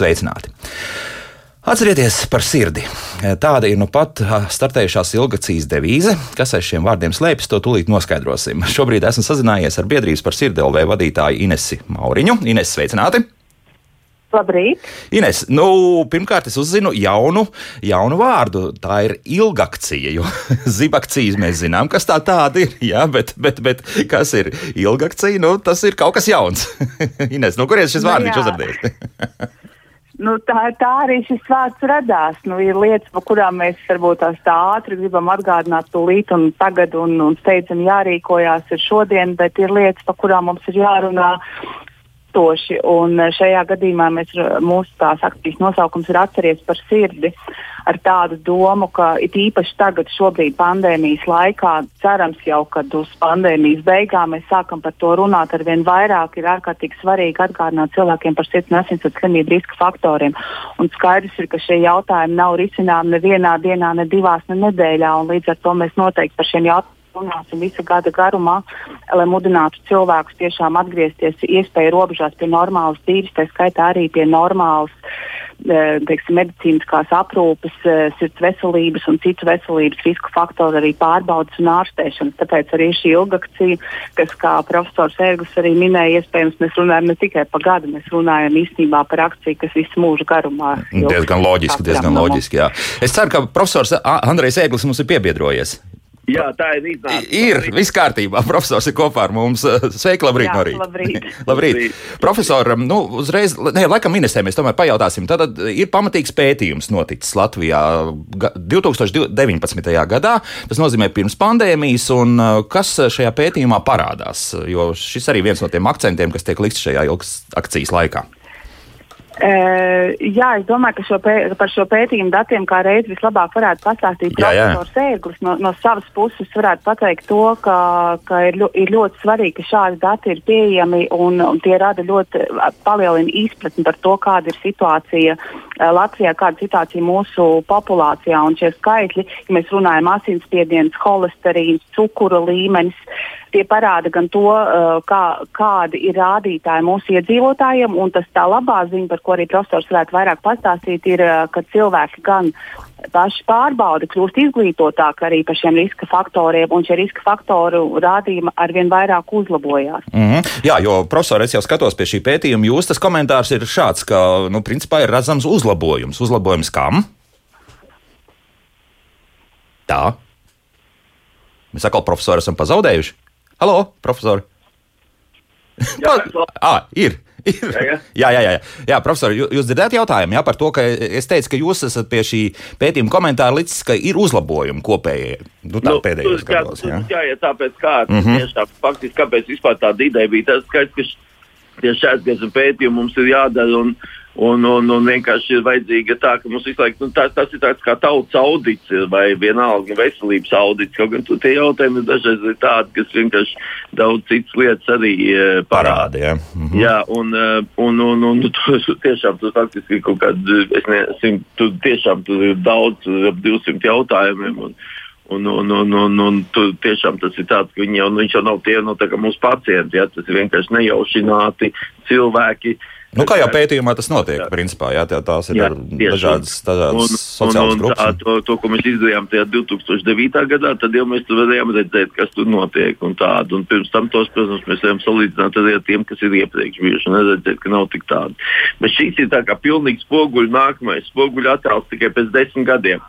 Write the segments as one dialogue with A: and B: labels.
A: sveicināti! Atcerieties par sirdi. Tāda ir nu pat startējušās ilgacijas devīze. Kas aiz šiem vārdiem slēpjas, to tūlīt noskaidrosim. Šobrīd esmu sazinājies ar biedrības par sirdi LV vadītāju Inesi Mauriņu. Ines, sveicināti!
B: Labrīt!
A: Ines, nu, pirmkārt, es uzzinu jaunu, jaunu vārdu. Tā ir ilgakcija. Jo zibakcijas mēs zinām, kas tā tāda ir. Jā, bet, bet, bet kas ir ilgakcija? Nu, tas ir kaut kas jauns. Ines, no kurienes šis vārds ir uzrādīts?
B: Nu, tā, tā arī šis vārds radās. Nu, ir lietas, par kurām mēs varbūt tā ātri gribam atgādināt tūlīt un tagad un, un steidzam jārīkojās ir šodien, bet ir lietas, par kurām mums ir jārunā ilgstoši. Un šajā gadījumā mēs, mūsu tās akcijas nosaukums ir atceries par sirdi ar tādu domu, ka it īpaši tagad, šobrīd pandēmijas laikā, cerams jau, kad uz pandēmijas beigām mēs sākam par to runāt ar vien vairāk, ir ārkārtīgi svarīgi atgādināt cilvēkiem par sirds un asinsvadu slimību riska faktoriem. Un skaidrs ir, ka šie jautājumi nav risināmi nevienā dienā, ne divās, ne nedēļā, un līdz ar to mēs noteikti par šiem jautājumiem runāsim visu gada garumā, lai mudinātu cilvēkus tiešām atgriezties iespēju robežās pie normālas dzīves, tā skaitā arī pie normālas e, teiksim, medicīniskās aprūpes, e, sirds veselības un citu veselības risku faktoru arī pārbaudas un ārstēšanas. Tāpēc arī šī ilgakcija, kas, kā profesors Ērgus arī minēja, iespējams, mēs runājam ne tikai par gadu, mēs runājam īstenībā par akciju, kas visu mūžu garumā.
A: Diezgan loģiski, diezgan loģiski, jā. Es ceru, ka profesors Andrejs Ēglis mums ir piebiedrojies.
C: Jā, tā ir iznāca.
A: Ir, viss kārtībā. Profesors ir kopā ar mums. Sveiki, labrīt,
B: Jā,
A: no rīta.
B: Labrīt.
A: labrīt. Profesor, nu, uzreiz, ne, laikam minēsim, mēs tomēr pajautāsim. Tad ir pamatīgs pētījums noticis Latvijā 2019. gadā. Tas nozīmē pirms pandēmijas, un kas šajā pētījumā parādās? Jo šis arī viens no tiem akcentiem, kas tiek likts šajā ilgas akcijas laikā.
B: Uh, jā, es domāju, ka šo pē, par šo pētījumu datiem kā reiz vislabāk varētu pastāstīt profesors Ērglis. No, no savas puses varētu pateikt to, ka, ka ir, ļo, ir ļoti svarīgi, ka šādi dati ir pieejami un, un tie rada ļoti palielina izpratni par to, kāda ir situācija Latvijā, kāda ir situācija mūsu populācijā. Un šie skaitļi, ja mēs runājam asinsspiediens, holesterīns, cukura līmenis, tie parāda gan to, kā, kādi ir rādītāji mūsu iedzīvotājiem, un tas tā labā ziņa, par ko arī profesors varētu vairāk pastāstīt, ir, uh, ka cilvēki gan paši pārbauda, kļūst izglītotāki arī par šiem riska faktoriem, un šie riska faktoru rādījumi arvien vairāk uzlabojās.
A: Mm -hmm. Jā, jo, profesor, es jau skatos pie šī pētījuma, jūs tas komentārs ir šāds, ka, nu, principā ir redzams uzlabojums. Uzlabojums kam? Tā. Mēs atkal profesoru esam pazaudējuši. Halo, profesori!
C: Jā,
A: ah, ir. Jā, jā, jā, jā. profesor, jūs dzirdējāt jautājumu jā, par to, ka es teicu, ka jūs esat pie šī pētījuma komentāra līdz, ka ir uzlabojumi kopējie. Nu, tā nu, pēdējos gados.
C: Jā, jā, jā, tāpēc kā, mm -hmm. tieši tā, faktiski, kāpēc vispār tāda ideja bija, tas skaidrs, ka tieši šāds gads pētījumi mums ir jādara. Un, Un, un, un vienkārši ir vajadzīga tā, ka mums visu laiku nu, tas, tas ir tāds kā tautas audits vai vienalga veselības audits. Kaut gan tie jautājumi dažreiz ir tādi, kas vienkārši daudz citas lietas arī uh, parāda.
A: Jā,
C: mhm. jā un, uh, un, un, un, un tu, tiešām tas faktiski kaut kāds, es nezinu, tu tiešām tur ir daudz, ap 200 jautājumiem. Un, Un, un, un, un, un tu, tiešām tas ir tāds, ka viņi jau, nu, viņš jau nav tie no nu, mūsu pacienti. Ja, tas ir vienkārši nejaušināti cilvēki, uh,
A: Nu, kā jau pētījumā tas notiek, jā. principā, jā, tā, tās ir jā, dažādas, dažādas un, sociālas un, un grupas.
C: Tā, to, to, ko mēs izdarījām tajā 2009. gadā, tad jau mēs varējām redzēt, kas tur notiek un tādu. Un pirms tam tos, protams, mēs varam salīdzināt arī ar tiem, kas ir iepriekš bijuši un redzēt, ka nav tik tādi. Bet šīs ir tā kā pilnīgi spoguļi nākamais, spoguļi attēls tikai pēc desmit gadiem.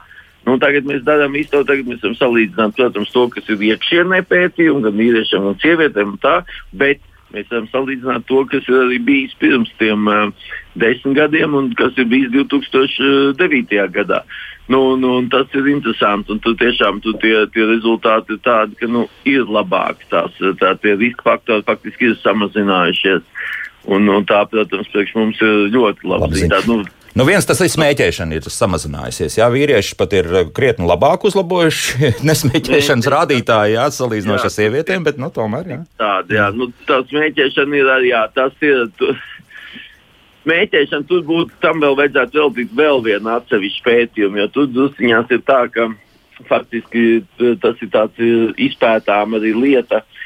C: Nu, tagad mēs darām īsto, tagad mēs varam salīdzināt, protams, to, kas ir iekšienē pētījumi, gan vīriešiem, gan sievietēm tā, bet Mēs varam salīdzināt to, kas ir bijis pirms tiem uh, desmit gadiem un kas ir bijis 2009. gadā. Nu, nu, tas ir interesanti. Un tu tiešām tu tie, tie rezultāti ir tādi, ka nu, ir labāki. Tās, tā, tie riska faktori faktiski ir samazinājušies. Un, un tā, protams, priekš mums ir ļoti labi. Tā, nu,
A: Nu, viens tas ir smēķēšana, ir samazinājusies. Jā, vīrieši pat ir eh, krietni labāk uzlabojuši nesmēķēšanas rādītāji, jā, salīdzinoši ar sievietēm, bet nu, tomēr. Jā.
C: Tāda, jā, nu, tā smēķēšana ir arī, jā, tas ir. Tu... Smēķēšana tur būtu, tam vēl vajadzētu veltīt vēl vienu atsevišķu pētījumu, jo tur drusciņās ir tā, ka faktiski tas ir tāds izpētām arī lieta. ar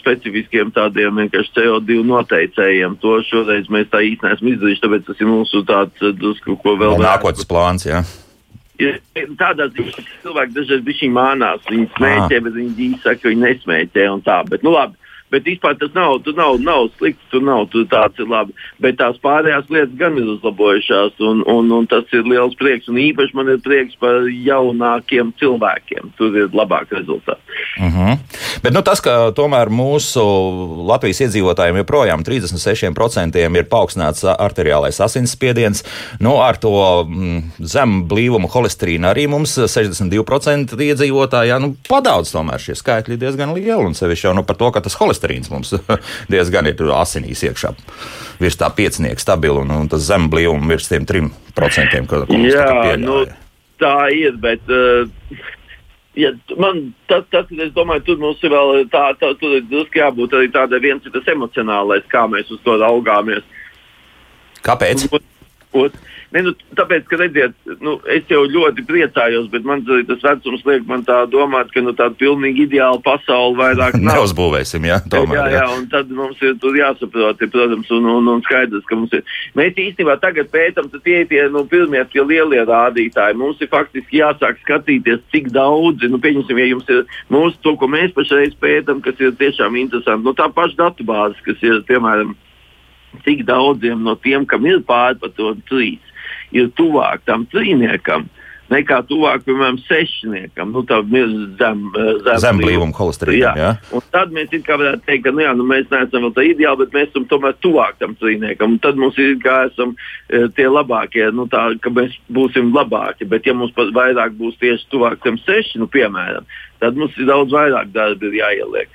C: specifiskiem tādiem vienkārši CO2 noteicējiem. To šoreiz mēs tā īsti neesam izdarījuši, tāpēc tas ir mūsu tāds drusku, ko vēl.
A: Nākotnes plāns, jā.
C: Ja, tādā ziņā, ka cilvēki dažreiz bija mānās, viņi smēķē, bet viņi saka, ka viņi nesmēķē un tā. Bet, nu, labi, Bet vispār tas nav, nav, nav slikti, tur nav tur tāds ir labi. Bet tās pārējās lietas gan ir uzlabojušās, un, un, un tas ir liels prieks. Un īpaši man ir prieks par jaunākiem cilvēkiem. Tur ir labāk rezultāti.
A: Uh mhm. -huh. Bet nu, tas, ka tomēr mūsu Latvijas iedzīvotājiem joprojām 36% ir paaugstināts arteriālais asinsspiediens, nu, ar to mm, zemu blīvumu holesterīnu arī mums 62% iedzīvotāji, jā, nu, padaudz tomēr šie skaitļi diezgan lieli. Un sevišķi jau nu, par to, ka tas holesterīns holesterīns mums diezgan ir asinīs iekšā. Virs tā piecinieka stabili un, un tas zem blīvuma virs tiem trim procentiem, ko, ko mums Jā, nu,
C: tā ir, bet. Uh... Ja, man tas, tas, es domāju, tur mums ir vēl tā, tā drusku jābūt arī tādai viens ir tas emocionālais, kā mēs uz to raugāmies.
A: Kāpēc?
C: Un, un, Ne, nu, tāpēc, ka redziet, nu, es jau ļoti priecājos, bet man tas vecums liek man tā domāt, ka nu, tāda pilnīgi ideāla pasaule vairāk
A: nav. Neuzbūvēsim, jā, tomēr.
C: Jā, jā, jā, un tad mums ir jāsaprot, ir, protams, un, un, un skaidrs, ka mums ir. Mēs īstenībā tagad pētam, tad tie ir tie nu, pirmie tie lielie rādītāji. Mums ir faktiski jāsāk skatīties, cik daudzi, nu, pieņemsim, ja jums ir mūsu to, ko mēs pašreiz pētam, kas ir tiešām interesanti. Nu, tā paša datubāze, kas ir, piemēram, cik daudziem no tiem, kam ir pāri par to trīs ir tuvāk tam trīniekam nekā tuvāk, piemēram, sešniekam. Nu, tā ir zem, eh, zem,
A: zem blīvuma holesterīna. Jā. Jā.
C: Un tad mēs varētu teikt, ka nu, jā, nu, mēs neesam vēl tā ideāli, bet mēs esam tomēr tuvāk tam trīniekam. Un tad mums ir kā esam e, tie labākie, nu, tā, ka mēs būsim labāki. Bet ja mums pat vairāk būs tieši tuvāk tam seši, nu, piemēram, tad mums ir daudz vairāk darba jāieliek.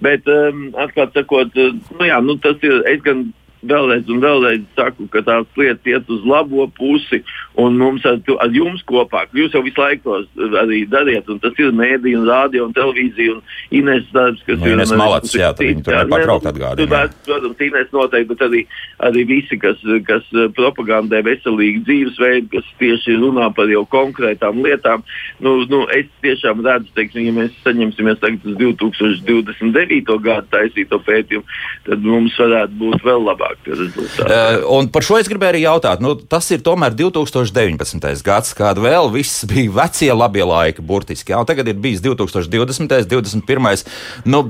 C: Bet, um, atklāt sakot, nu, jā, nu, tas ir, es gan vēlreiz un vēlreiz saku, ka tās lietas iet uz labo pusi, un mums ar, ar jums kopā, jūs jau visu laiku to arī dariet, un tas ir mēdī, un rādio, un televīzija, un Ines darbs, kas
A: nu, ir. Ines Malats, jā, tad viņi tur nepārtraukt atgādina.
C: Protams, Ines noteikti, bet arī, arī visi, kas, kas propagandē veselīgu dzīvesveidu, kas tieši runā par jau konkrētām lietām. Nu, nu, es tiešām redzu, teiksim, ja mēs saņemsimies tagad uz 2029. gadu taisīto pētījumu, tad mums varētu būt vēl labāk labāki rezultāti. Uh,
A: un par šo es gribēju arī jautāt. Nu, tas ir tomēr 2019. gads, kad vēl viss bija vecie labie laiki, burtiski. Jā, tagad ir bijis 2020. un 2021. Nu,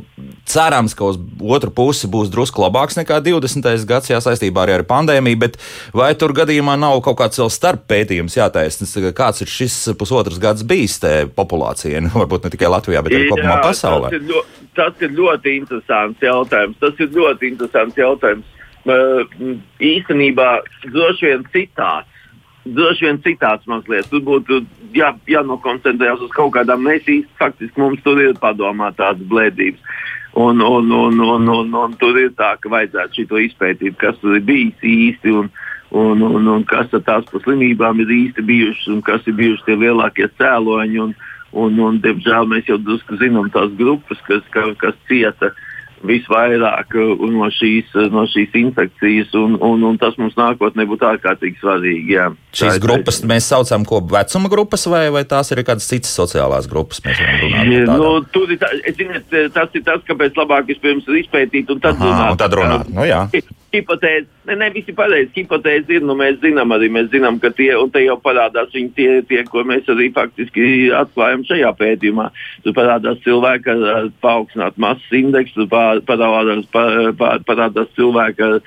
A: cerams, ka uz otru pusi būs drusku labāks nekā 20. gads, jā, saistībā arī ar pandēmiju. Bet vai tur gadījumā nav kaut kāds vēl starp pētījums jātaisa? Kāds ir šis pusotrs gads bijis populācijai? Nu, varbūt ne tikai Latvijā, bet arī kopumā pasaulē.
C: Tas ir, ļoti, tas ir ļoti interesants jautājums. Tas ir ļoti interesants jautājums īstenībā droši vien citāts. Droši vien citāts mazliet. Tur būtu jā, jānokoncentrējas uz kaut kādām īsti faktiski mums tur ir padomā tādas blēdības. Un, un, un, un, un, un tur ir tā, ka vajadzētu šo izpētīt, kas tur ir bijis īsti un, un, un, un kas ar tās pa slimībām ir īsti bijušas un kas ir bijuši tie lielākie cēloņi. Un, un, un, diemžēl mēs jau drusku zinām tās grupas, kas, ka, kas cieta uh, visvairāk uh, no šīs, uh, no šīs infekcijas, un, un, un tas mums nākotnē būtu ārkārtīgi svarīgi. Jā.
A: Šīs tā grupas mēs saucam ko vecuma grupas, vai, vai tās ir kādas citas sociālās grupas?
C: Nu, tur ir tā, ziniet, tas ir tas, kāpēc labāk vispirms ir izpētīt un tad Aha, runāt.
A: Un tad runāt. Nu, jā.
C: Hipotēze, ne, ne visi pareizi. Hipotēze ir, nu mēs zinām arī, mēs zinām, ka tie, un te jau parādās viņi tie, tie, ko mēs arī faktiski atklājam šajā pētījumā. Tur parādās cilvēki ar paaugstinātu masas indeksu, parādās, parādās cilvēki ar,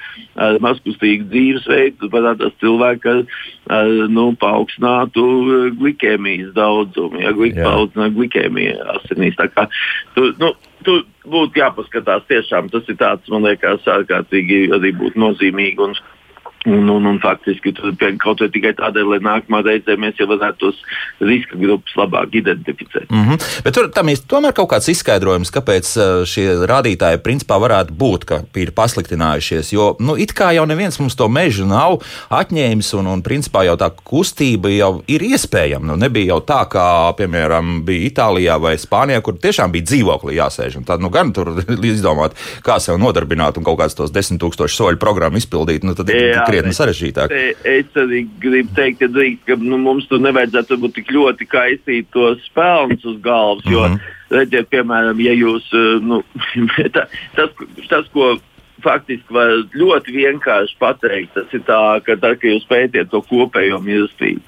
C: ar mazkustīgu dzīvesveidu, parādās cilvēki ar, ar nu, paaugstinātu glikēmijas daudzumu, ja glik, paaugstinātu glikēmiju asinīs. Tā kā, tu, nu, tu būtu jāpaskatās tiešām. Tas ir tāds, man liekas, ārkārtīgi arī būtu nozīmīgi. Un, Un, un, un faktiski kaut vai tikai tādēļ, lai nākamā reizē mēs jau varētu tos riska grupas labāk identificēt.
A: Mm -hmm. Bet tur tam ir tomēr kaut kāds izskaidrojums, kāpēc uh, šie rādītāji principā varētu būt, ka ir pasliktinājušies. Jo nu, it kā jau neviens mums to mežu nav atņēmis, un, un principā jau tā kustība jau ir iespējama. Nu, nebija jau tā, kā piemēram bija Itālijā vai Spānijā, kur tiešām bija dzīvoklī jāsēž. Tad nu, gan tur izdomāt, kā sev nodarbināt un kaut kāds tos desmit tūkstošu soļu programmu izpildīt. Nu, tad,
C: Jā
A: krietni sarežģītāk.
C: Es arī gribu teikt, ka, drīkst, ka nu, mums tur nevajadzētu būt tik ļoti kaisīt tos spēlus uz galvas. Jo, mm -hmm. redziet, piemēram, ja jūs, nu, tā, tas, tas, ko faktiski var ļoti vienkārši pateikt, tas ir tā, ka tad, kad jūs pētiet to kopējo mīlestību.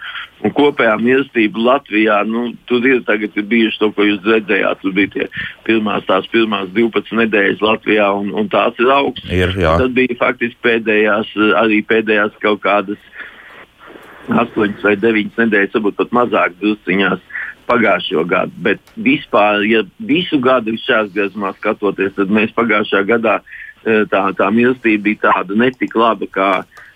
C: Un kopējā mīlestība Latvijā, nu, tur ir tagad ir bijuši to, ko jūs redzējāt. Tur bija tie pirmās, tās pirmās 12 nedēļas Latvijā, un, un tās ir augstas.
A: Ir, jā.
C: Tad bija faktiski pēdējās, arī pēdējās kaut kādas 8 vai 9 nedēļas, varbūt pat mazāk drusciņās pagājušo gadu. Bet vispār, ja visu gadu šajās griezumā skatoties, tad mēs pagājušajā gadā tā, tā mīlestība bija tāda netik laba kā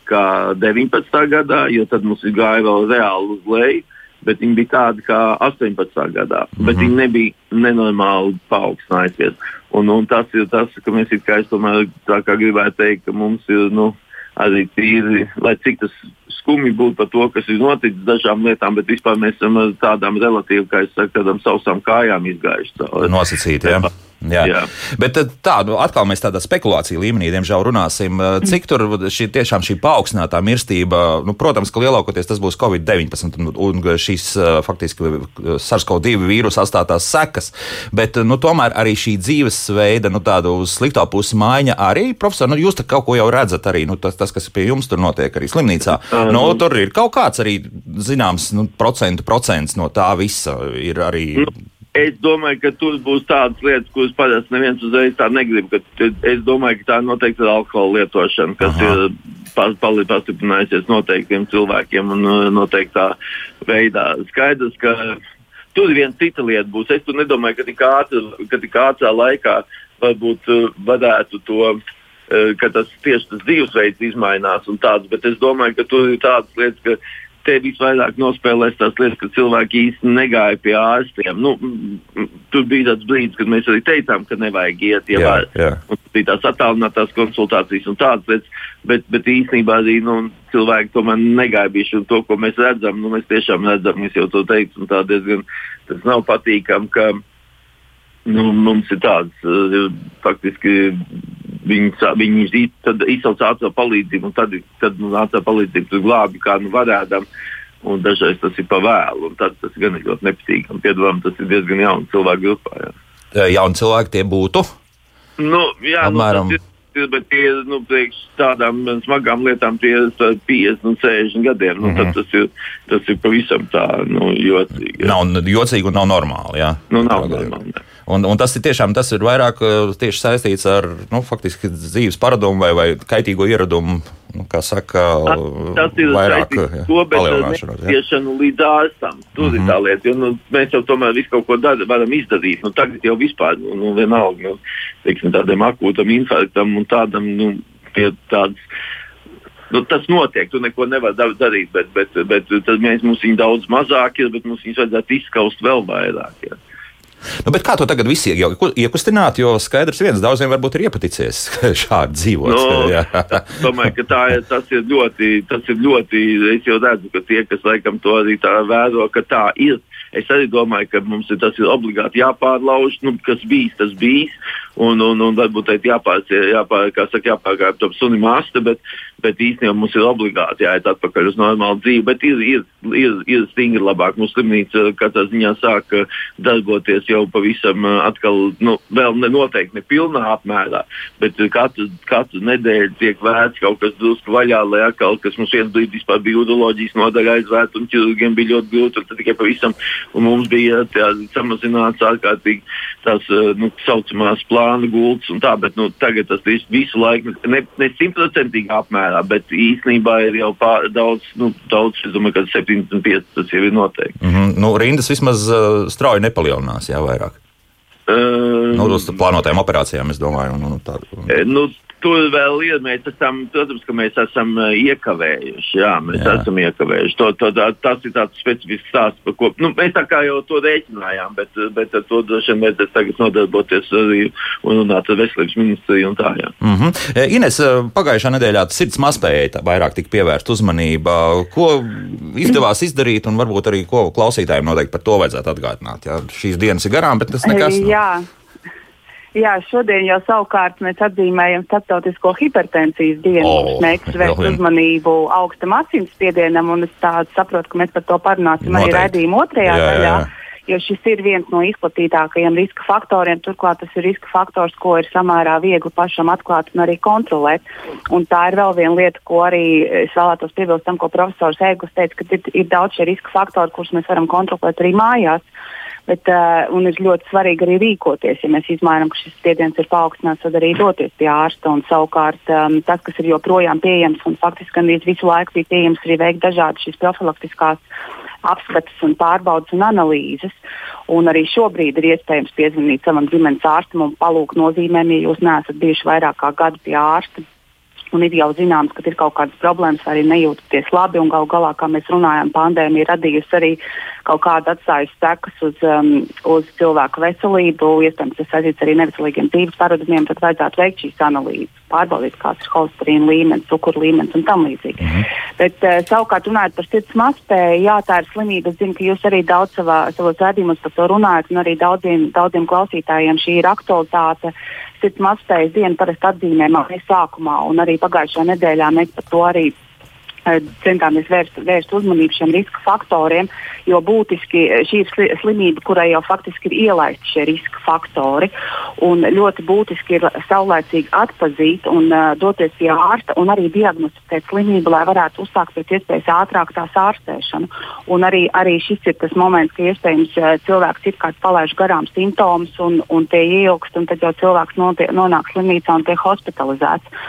C: kā 19. gadā, jo tad mums gāja vēl reāli uz leju. Bet viņi bija tādi kā 18. gadā, mm -hmm. bet viņi nebija nenormāli paaugstinājušies. Un, un tas ir tas, ka mēs it kā es tomēr tā kā gribētu teikt, ka mums ir nu, arī tīri, lai cik tas skumji būtu par to, kas ir noticis dažām lietām, bet vispār mēs esam tādām relatīvi, kā es saku, tādām sausām kājām izgājuši cauri.
A: Nosacīti, jā. Jā. Jā. Bet eh, tā, nu, atkal mēs tādā spekulāciju līmenī, diemžēl, runāsim. Eh, cik tur šī, tiešām šī paaugstinātā mirstība, nu, protams, ka lielākoties tas būs Covid-19 un, un šīs eh, faktiski SARS-CoV-2 vīrusu atstātās sekas, bet nu, tomēr arī šī dzīvesveida, nu, tādu uz slikto pusi maiņa arī, profesor, nu, jūs te kaut ko jau redzat arī, nu, tas, tas, kas pie jums tur notiek arī slimnīcā. Nu, tur ir kaut kāds arī, zināms, nu, procentu procents no tā visa ir arī. Nu
C: Es domāju, ka tur būs tādas lietas, kuras parasti neviens uzreiz tā negrib. Es domāju, ka tā noteikti ir alkohola lietošana, kas Aha. ir pastiprinājusies noteiktiem cilvēkiem un uh, noteiktā veidā. Skaidrs, ka tur viena cita lieta būs. Es nedomāju, ka tik, ātrā laikā varbūt uh, varētu to uh, ka tas tieši tas dzīvesveids izmainās un tāds, bet es domāju, ka tur ir tādas lietas, ka te visvairāk nospēlēs tās lietas, ka cilvēki īsti negāja pie ārstiem. Nu, tur bija tāds brīdis, kad mēs arī teicām, ka nevajag iet, ja var. Bija tās attālinātās konsultācijas un tādas lietas, bet, bet īstenībā arī nu, cilvēki tomēr negāja. Un to, ko mēs redzam, nu, mēs tiešām redzam, es jau to teicu, un tā diezgan tas nav patīkami, ka nu, mums ir tāds uh, faktiski Viņi, viņi izsauca ātrā palīdzību, un tad, tad nu, ātrā palīdzība glābi kā nu varēdam. Un dažreiz tas ir pa vēlu, un tad tas gan ir ļoti nepatīkami. Piedāvājam, tas ir diezgan jauns cilvēku grupā. Jā.
A: Jauni cilvēki tie būtu?
C: Nu, jā, nu, Apmēram. nu, bet tie ir nu, priekš tādām smagām lietām, tie ir 50 un 60 gadiem. Nu, mm -hmm. tas, ir, tas ir pavisam tā nu, jocīgi.
A: Jā. Nav jocīgi un nav normāli. Jā.
C: Nu, nav normāli. Jā.
A: Un, un tas ir tiešām tas ir vairāk tieši saistīts ar nu, faktiski dzīves paradumu vai, vai kaitīgo ieradumu. Nu, kā saka,
C: tas, ir vairāk to, netiešanu līdz ārstam. Tur mm -hmm. ir tā mhm. lieta, jo nu, mēs jau tomēr visu kaut ko dar, varam izdarīt. Nu, tagad jau vispār, nu, nu vienalga, nu, teiksim, tādam akūtam infarktam un tādam, nu, pie tādas nu, tas notiek. Tu neko nevari darīt, bet, bet, bet tad mēs, mums viņi daudz mazāk ir, bet mums viņus vajadzētu izskaust vēl vairāk. Ja.
A: Nu, kā to tagad visi iekustināt? Jo skaidrs, viens daudziem varbūt ir iepaticies šādi dzīvot.
C: Nu, domāju, ka tā, tas, ir ļoti, tas ir ļoti. Es jau redzu, ka tie, kas laikam to arī tā vēro, ka tā ir. Es arī domāju, ka mums ir, tas ir obligāti jāpārlauž, nu, kas bijis, tas bijis. Un, un, un varbūt jāpār, jāpār, jāpārkāpj tam sunim asta, bet, bet īstenībā mums ir obligāti jāiet atpakaļ uz normālu dzīvi. Bet ir, ir, ir, ir stingri labāk. Mūsu slimnīca katrā ziņā sāk darboties jau pavisam atkal, nu, vēl ne noteikti ne pilnā apmērā, bet katru, katru nedēļu tiek vērts kaut kas drusku vaļā, lai atkal, kas mums viens brīdis vispār bija udoloģijas nodaļa aizvērta un ķirurgiem bija ļoti grūti, un tad tikai pavisam, mums bija tā, samazināts ārkārtīgi tās, nu, saucamās plānu gultas un tā, bet, nu, tagad tas visu laiku ne simtprocentīgi apmērā bet īsnībā ir jau pār, daudz, nu, daudz, es domāju, ka 75 tas jau ir noteikti.
A: Mm -hmm. nu, rindas vismaz uh, strauji nepalielinās, jā, vairāk. Uh, nu, uz plānotajām operācijām, es domāju. Un, un tā,
C: un... Nu, Tur vēl ir, mēs esam, protams, ka mēs esam uh, iekavējuši. Jā, mēs jā. esam iekavējuši. To, to, tā, tas ir tāds specifisks stāsts, par ko nu, mēs tā kā jau to rēķinājām, bet, bet ar to droši vien vajadzēs tagad nodarboties arī un runāt ar veselības ministriju un tā. Jā.
A: Mm -hmm. Ines, e, pagājušā nedēļā sirds mazspējai vairāk tika pievērsta uzmanība. Ko izdevās izdarīt un varbūt arī ko klausītājiem noteikti par to vajadzētu atgādināt? Jā, šīs dienas ir garām, bet tas nekas.
B: Nav. Jā. Jā, šodien jau savukārt mēs atzīmējam Startautisko hipertensijas dienu.
A: O,
B: Mums mērķis
A: vēl
B: vērst uzmanību augstam asinsspiedienam, un es saprotu, ka mēs par to parunāsim arī
A: Noteikti.
B: raidījuma otrajā
A: Jā, jā,
B: daļā.
A: jā.
B: Jo šis ir viens no izplatītākajiem riska faktoriem. Turklāt tas ir riska faktors, ko ir samērā viegli pašam atklāt un arī kontrolēt. Un tā ir vēl viena lieta, ko arī es vēlētos piebilst tam, ko profesors Eglis teica, ka ir, ir daudz šie riska faktori, kurus mēs varam kontrolēt arī mājās. Bet, uh, un ir ļoti svarīgi arī rīkoties. Ja mēs izmaiņām, ka šis spiediens ir paaugstināts, tad arī doties pie ārsta. Un, savukārt, um, tas, kas ir joprojām pieejams un faktiski gandrīz visu laiku bija pieejams, arī veikt dažādas šīs profilaktiskās apskates un pārbaudas un analīzes. Un arī šobrīd ir iespējams piezvanīt savam ģimenes ārstam un palūgt nozīmēm, ja jūs neesat bijuši vairāk kā gadu pie ārsta. Un ir jau zināms, ka ir kaut kādas problēmas, arī nejūtaties labi. Galu galā, kā mēs runājam, pandēmija radījusi arī kaut kādu atstājusi sekas uz, um, uz cilvēku veselību. Iespējams, tas saistīts arī neveselīgiem dzīves paradumiem. Tad vajadzētu veikt šīs analīzes, pārbaudīt, kāds ir holesterīna līmenis, cukuru līmenis un tam līdzīgi. Mm -hmm. Bet uh, savukārt runājot par sirds mazspēju, jā, tā ir slimība. Es zinu, ka jūs arī daudz savā, savos redzījumos par to runājat, un arī daudziem, daudziem klausītājiem šī ir aktualitāte. Sirds mazspējas diena parasti atzīmē mājas sākumā, un arī pagājušajā nedēļā mēs par to arī centāmies vērst, vērst uzmanību šiem riska faktoriem, jo būtiski eh, šī ir sli- slimība, kurai jau faktiski ir ielaisti šie riska faktori. Ļoti būtiski ir saulēcīgi atpazīt un uh, doties pie ārsta un arī diagnosticēt slimību, lai varētu uzsākt pēc iespējas ātrāk tās ārstēšanu. Un arī, arī šis ir tas moments, ka iespējams uh, cilvēks ir kāds palaiž garām simptomus un, un tie ieilgst, un tad jau cilvēks notie, nonāk slimnīcā un tiek hospitalizēts.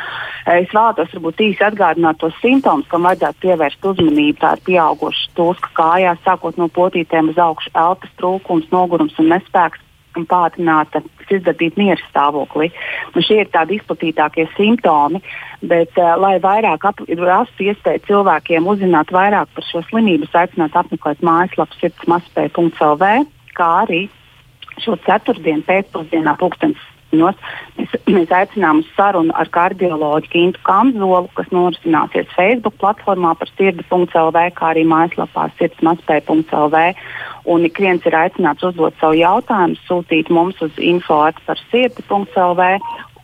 B: Es vēlētos varbūt īsi atgādināt tos simptomus, kam vajadzētu pievērst uzmanību. Tā ir pieauguša stūska kājās, sākot no potītēm uz augšu, elpas trūkums, nogurums un nespēks un pātrināta sirdsdarbība miera stāvoklī. Nu, šie ir tādi izplatītākie simptomi, bet, uh, lai vairāk rastu iespēju cilvēkiem uzzināt vairāk par šo slimību, es aicinātu apmeklēt mājaslapu sirdsmaspēja.lv, kā arī šo ceturtdienu pēcpusdienā pulkstenis Nos, mēs, mēs aicinām uz sarunu ar kardioloģu Kintu Kamzolu, kas norisināsies Facebook platformā par sirdi.lv, kā arī mājaslapā sirdsmaspēja.lv. Un ik viens ir aicināts uzdot savu jautājumu, sūtīt mums uz info par sirdi.lv,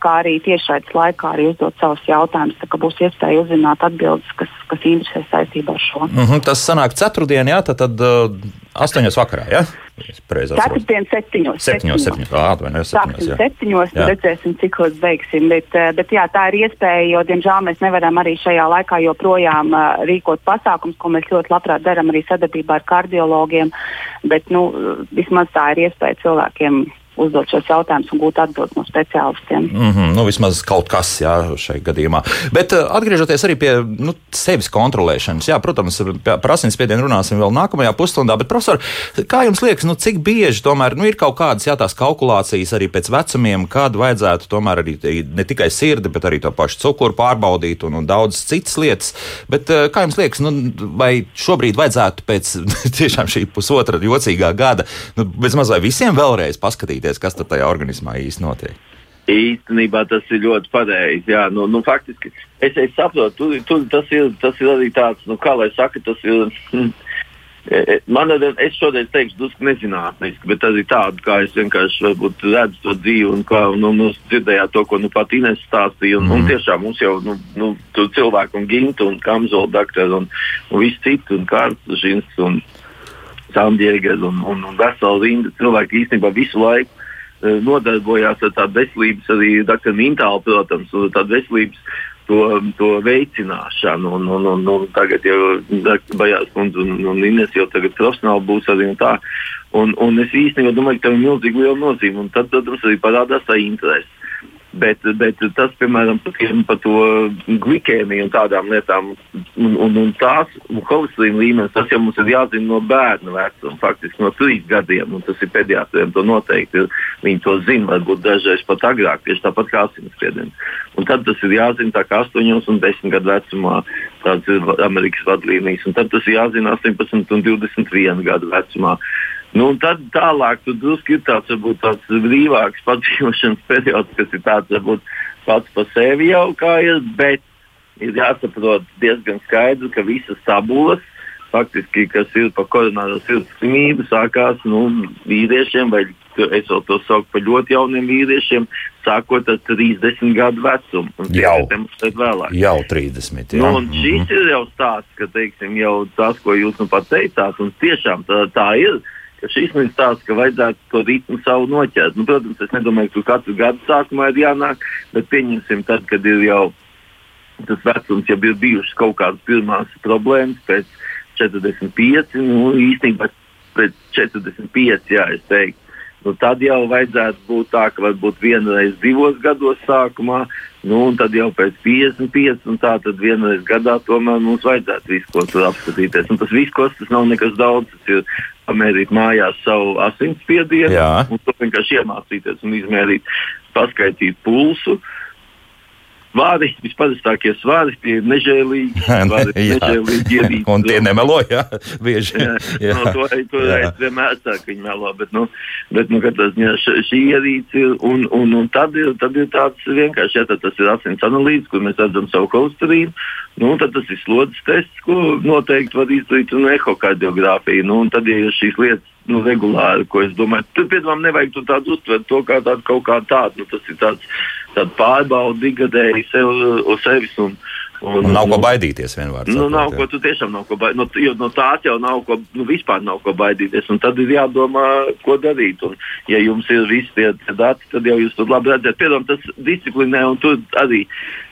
B: kā arī tiešraides laikā arī uzdot savus jautājumus. Tā kā būs iespēja uzzināt atbildes, kas, kas interesē saistībā ar šo.
A: Mm -hmm, tas sanāk ceturtdien, jā, tad, tad uh, astoņos vakarā. Atceros.
B: Ceturtdien, septiņos.
A: Septiņos, septiņos. Atvainojos, septiņos. Jā.
B: septiņos,
A: Jā.
B: redzēsim, cikos beigsim. Bet, eh, bet jā, tā ir iespēja, jo, diemžēl, mēs nevaram arī šajā laikā joprojām uh, rīkot pasākums, ko mēs ļoti labprāt darām arī sadarbībā ar kardiologiem. Bet, nu, vismaz tā ir iespēja cilvēkiem uzdot šos jautājumus un gūt atbildes no speciālistiem.
A: Mm -hmm, nu, vismaz kaut kas jā, šajā gadījumā. Bet uh, atgriežoties arī pie nu, sevis kontrolēšanas, jā, protams, par asinsspiedienu runāsim vēl nākamajā pusstundā. Bet, profesor, kā jums liekas, nu, cik bieži tomēr nu, ir kaut kādas jā, tās kalkulācijas arī pēc vecumiem, kad vajadzētu tomēr arī te- ne tikai sirdi, bet arī to pašu cukuru pārbaudīt un, un daudz citas lietas. Bet, uh, kā jums liekas, nu, vai šobrīd vajadzētu pēc tiešām šī pusotra jocīgā gada, nu, vai visiem vēlreiz paskatīties, kas tad tajā organismā īsti notiek?
C: Īstenībā tas ir ļoti pareizi. Jā, nu, nu, faktiski es, es saprotu, tur, tur tas, ir, tas ir arī tāds, nu, kā lai saka, tas ir. hm, e, e, Man ir, es šodien teikšu, drusku nezinātniski, bet tas ir tāds, kā es vienkārši redzu to dzīvi un kā nu, nu, dzirdējāt to, ko nu pat Ines stāstīja. Un, mm. un tiešām mums jau nu, nu, tur cilvēki un gintu un kamzola doktori un, un visi citi un kārtas žins un samdiegas un, un, un vesela rinda cilvēki īstenībā visu laiku nodarbojās ar tādu veselības, arī Dr. Mintālu, protams, tādu veselības to, to veicināšanu. Un, un, un, un tagad jau. Bajārs kundze un, un Ines jau tagad profesionāli būs arī un tā. Un, un es īstenībā domāju, ka tam ir milzīgi liela nozīme. Un tad, protams, arī parādās tā interese. Bet, bet tas, piemēram, par, to glikēmiju un tādām lietām, un, un, un tās holesterīna līmenis, tas jau mums ir jāzina no bērna vecuma, faktiski no trīs gadiem. Tas ir pediatriem, to noteikti. Viņi to zina, varbūt dažreiz pat agrāk, tieši tāpat kā asinsspiediens. Un tad tas ir jāzina tā kā 8 un 10 gadu vecumā. Tāds ir Amerikas vadlīnijas. Un tad tas ir jāzina 18 un 21 gadu vecumā. Nu, un tad tālāk tur drusku ir tāds, varbūt, tāds brīvāks padzīvošanas periods, kas ir tāds varbūt, pats par sevi jau kā ir, bet ir jāsaprot diezgan skaidri, ka visas tabulas, faktiski, kas ir par koronāro sirds slimību, sākās nu, vīriešiem vai es vēl to saucu par ļoti jauniem vīriešiem, sākot ar 30 gadu vecumu.
A: Jau, jau 30. Jā.
C: Nu, un šis mm -hmm. ir jau stāsts, ka teiksim, jau tas, ko jūs nu pat teicāt, un tiešām tā, tā ir. Šis ir tāds, ka vajadzētu to ritmu savu noķert. Nu, protams, es nedomāju, ka katru gadu sākumā ir jānāk, bet pieņemsim, tad, kad ir jau tas vecums, ja ir bijušas kaut kādas pirmās problēmas pēc 45, nu īstenībā pēc 45, jā, es teiktu nu, tad jau vajadzētu būt tā, ka varbūt vienreiz divos gados sākumā, nu, un tad jau pēc 55, un tā tad vienreiz gadā tomēr mums vajadzētu visu ko tur apskatīties. Un tas viss, tas nav nekas daudz, tas ir pamērīt mājās savu asinsspiedienu, un to vienkārši iemācīties un izmērīt, paskaidīt pulsu. Uh, Svari, visparastākie svari, tie ir nežēlīgi. Svari, nežēlīgi ierīci,
A: un tie nemelo, jā, bieži.
C: jā, jā. No, to to es vienmēr saku, ka viņi melo, bet, nu, bet nu, tas, jā, šī ierīce ir, un, un, un tad, ir, tad ir tāds vienkārši, ja tas ir asins analīze, kur mēs redzam savu kolsterīnu, nu, tad tas ir slodzes tests, ko noteikti var izdarīt, un ehokardiogrāfija. Nu, un tad, ja šīs lietas nu, regulāri, ko es domāju, tur piedāvājumam nevajag to tādu uztvert, to kā tādu kaut kā tādu. Nu, tas ir tāds tāda pārbauda digadēji sev uz sevis. Un,
A: un, un nav ko baidīties vienmēr.
C: Nu, nav ko, tu tiešām nav ko baidīties. Nu, no tās jau nav ko, nu, vispār nav ko baidīties. Un tad ir jādomā, ko darīt. Un, ja jums ir visi tie, tie dati, tad jau jūs tur labi redzat. Piemēram, tas disciplinē, un tur arī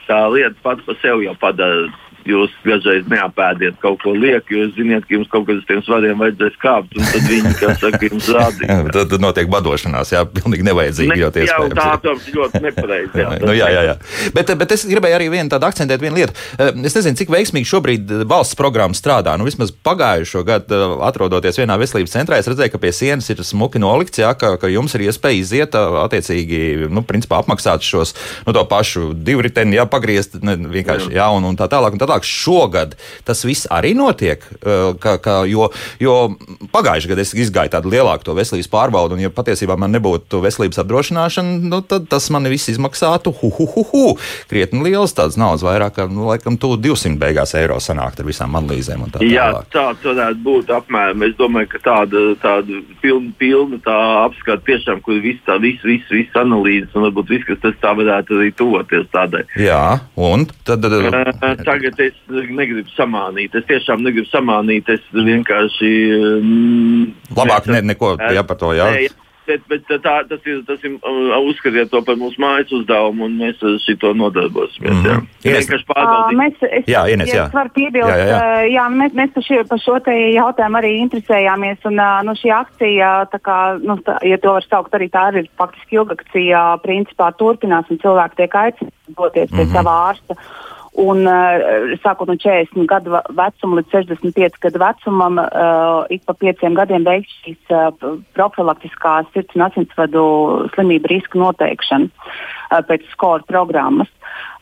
C: tā lieta pats par sevi jau padara jūs dažreiz neapēdiet kaut ko lieku, jūs zināt, ka jums kaut kas uz tiem svariem vajadzēs kāpt, un tad viņi, kā saka, jums rādīs.
A: tad, tad notiek badošanās, jā, pilnīgi nevajadzīgi. Ne,
C: jā, tā, protams, ļoti nepareizi. Jā,
A: nu, jā, jā, jā. Bet, bet es gribēju arī vienu tādu akcentēt vienu lietu. Eh, es nezinu, cik veiksmīgi šobrīd eh, valsts programma strādā. Nu, vismaz pagājušo gadu, eh, atrodoties vienā veselības centrā, es redzēju, ka pie sienas ir smuki nolikts, jā, ka, ka jums ir iespēja iziet, attiecīgi, nu, principā apmaksāt šos, nu, to pašu divriteni, jā, pagriezt, ne, vienkārši, jā, un, un tā tālāk. Un tā tālāk tālāk šogad tas viss arī notiek. Ka, ka, jo jo pagājušajā gadā es izgāju tādu lielāku veselības pārbaudi, un ja patiesībā man nebūtu veselības apdrošināšana, nu, tad tas man viss izmaksātu hu, hu, hu, hu. krietni liels tāds naudas, vairāk kā nu, laikam, 200 beigās eiro sanākt ar visām analīzēm. Tā
C: Jā, tāds varētu būt apmēram. Es domāju, ka tāda, tāda pilna, pilna tā apskata tiešām, kur viss tā, viss, viss, viss analīzes un varbūt viss, kas tas tā varētu arī tuvoties tādai.
A: Jā, un tad.
C: Tagad es negribu samānīt. Es tiešām negribu samānīt. Es vienkārši. Mm,
A: Labāk ne, neko jā, par to jā. Ne,
C: bet, bet tā, tas ir, tas ir uh, uzskatiet to par mūsu mājas uzdevumu, un mēs ar šo nodarbosimies. Mm -hmm. Jā, vienkārši pārbaudīt.
B: Mēs, es, jā, Ines, jā. Ja piebilst, jā, jā, jā. Uh, jā, mēs, mēs par, šie, par šo jautājumu arī interesējāmies, un uh, nu, šī akcija, tā kā, nu, tā, ja to var saukt, arī tā ir faktiski ilga akcija, principā turpinās, un cilvēki tiek aicināti doties pie mm -hmm. sava ārsta. Un, uh, sākot no 40 gadu vecuma līdz 65 gadu vecumam, uh, ik pa pieciem gadiem veiks šīs uh, profilaktiskās sirds un asinsvadu slimību riska noteikšana uh, pēc skola programmas.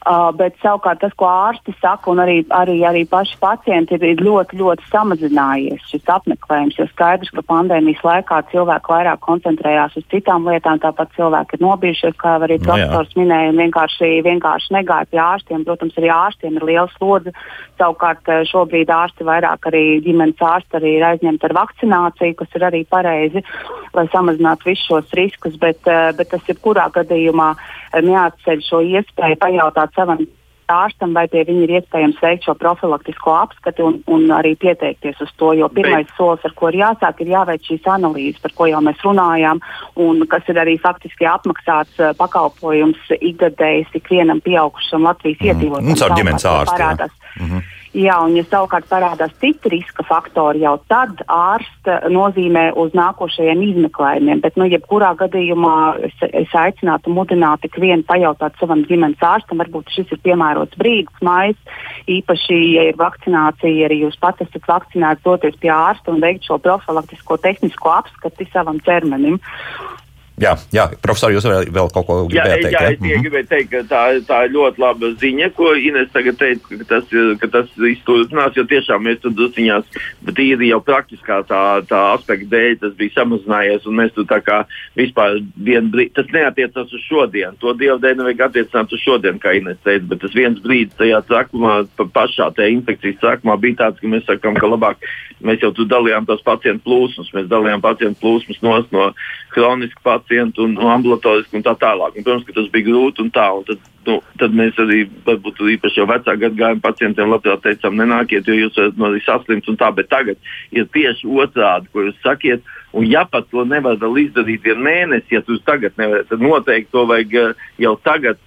B: Uh, bet savukārt tas, ko ārsti saka, un arī, arī, arī paši pacienti, ir, ir ļoti, ļoti samazinājies šis apmeklējums. Jo skaidrs, ka pandēmijas laikā cilvēki vairāk koncentrējās uz citām lietām, tāpat cilvēki ir nobijušies, kā arī nu profesors no, minēja, un vienkārši, vienkārši negāja pie ārstiem. Protams, arī ārstiem ir liela slodze. Savukārt eh, šobrīd ārsti vairāk arī ģimenes ārsti arī ir aizņemti ar vakcināciju, kas ir arī pareizi, lai samazinātu visus šos riskus. Bet, eh, bet tas jebkurā gadījumā neatceļ šo iespēju pajautāt savam ārstam, vai pie viņa ir iespējams veikt šo profilaktisko apskati un, un arī pieteikties uz to. Jo pirmais Bet... solis, ar ko ir jāsāk, ir jāveic šīs analīzes, par ko jau mēs runājām, un kas ir arī faktiski apmaksāts uh, pakalpojums ikgadējs ikvienam pieaugušam Latvijas mm. iedzīvotājam.
A: Mums ar ģimenes ārstu. Mm -hmm.
B: Jā, un ja savukārt parādās citi riska faktori, jau tad ārsta nozīmē uz nākošajiem izmeklējumiem. Bet, nu, jebkurā gadījumā es, es aicinātu mudināt ik vienu pajautāt savam ģimenes ārstam, varbūt šis ir piemērots brīdis, mājas, īpaši, ja ir vakcinācija, arī jūs pats esat vakcinēts, doties pie ārsta un veikt šo profilaktisko tehnisko apskati savam ķermenim.
A: Jā, jā profesor, jūs vēl, vēl kaut ko gribējāt teikt?
C: Jā, jā, es ja? gribēju teikt, ka tā, tā ir ļoti laba ziņa, ko Ines tagad teica, ka tas, ka tas izturpinās, jo tiešām mēs tur dusiņās, bet īri jau praktiskā tā, tā aspekta dēļ tas bija samazinājies, un mēs tur tā kā vispār vienu brīdi, tas neatiecas uz šodien, to dievu dēļ nevajag attiecināt uz šodien, kā Ines teica, bet tas viens brīdis tajā trakumā, pa pašā tajā infekcijas trakumā bija tāds, ka mēs sakām, ka labāk mēs jau tur dalījām tos pacientu plūsmas, mēs dalījām pacientu plūsmas no kronisku pacientu un no ambulatorisku un tā tālāk. Un, protams, ka tas bija grūti un tā. Un tad, nu, tad mēs arī, varbūt īpaši jau vecā gadagājuma pacientiem labprāt teicām, nenākiet, jo jūs varat no arī saslimt un tā. Bet tagad ir tieši otrādi, ko jūs sakiet. Un ja pat to nevar vēl izdarīt vienu mēnesi, ja jūs tagad nevarat, tad noteikti to vajag eh, jau tagad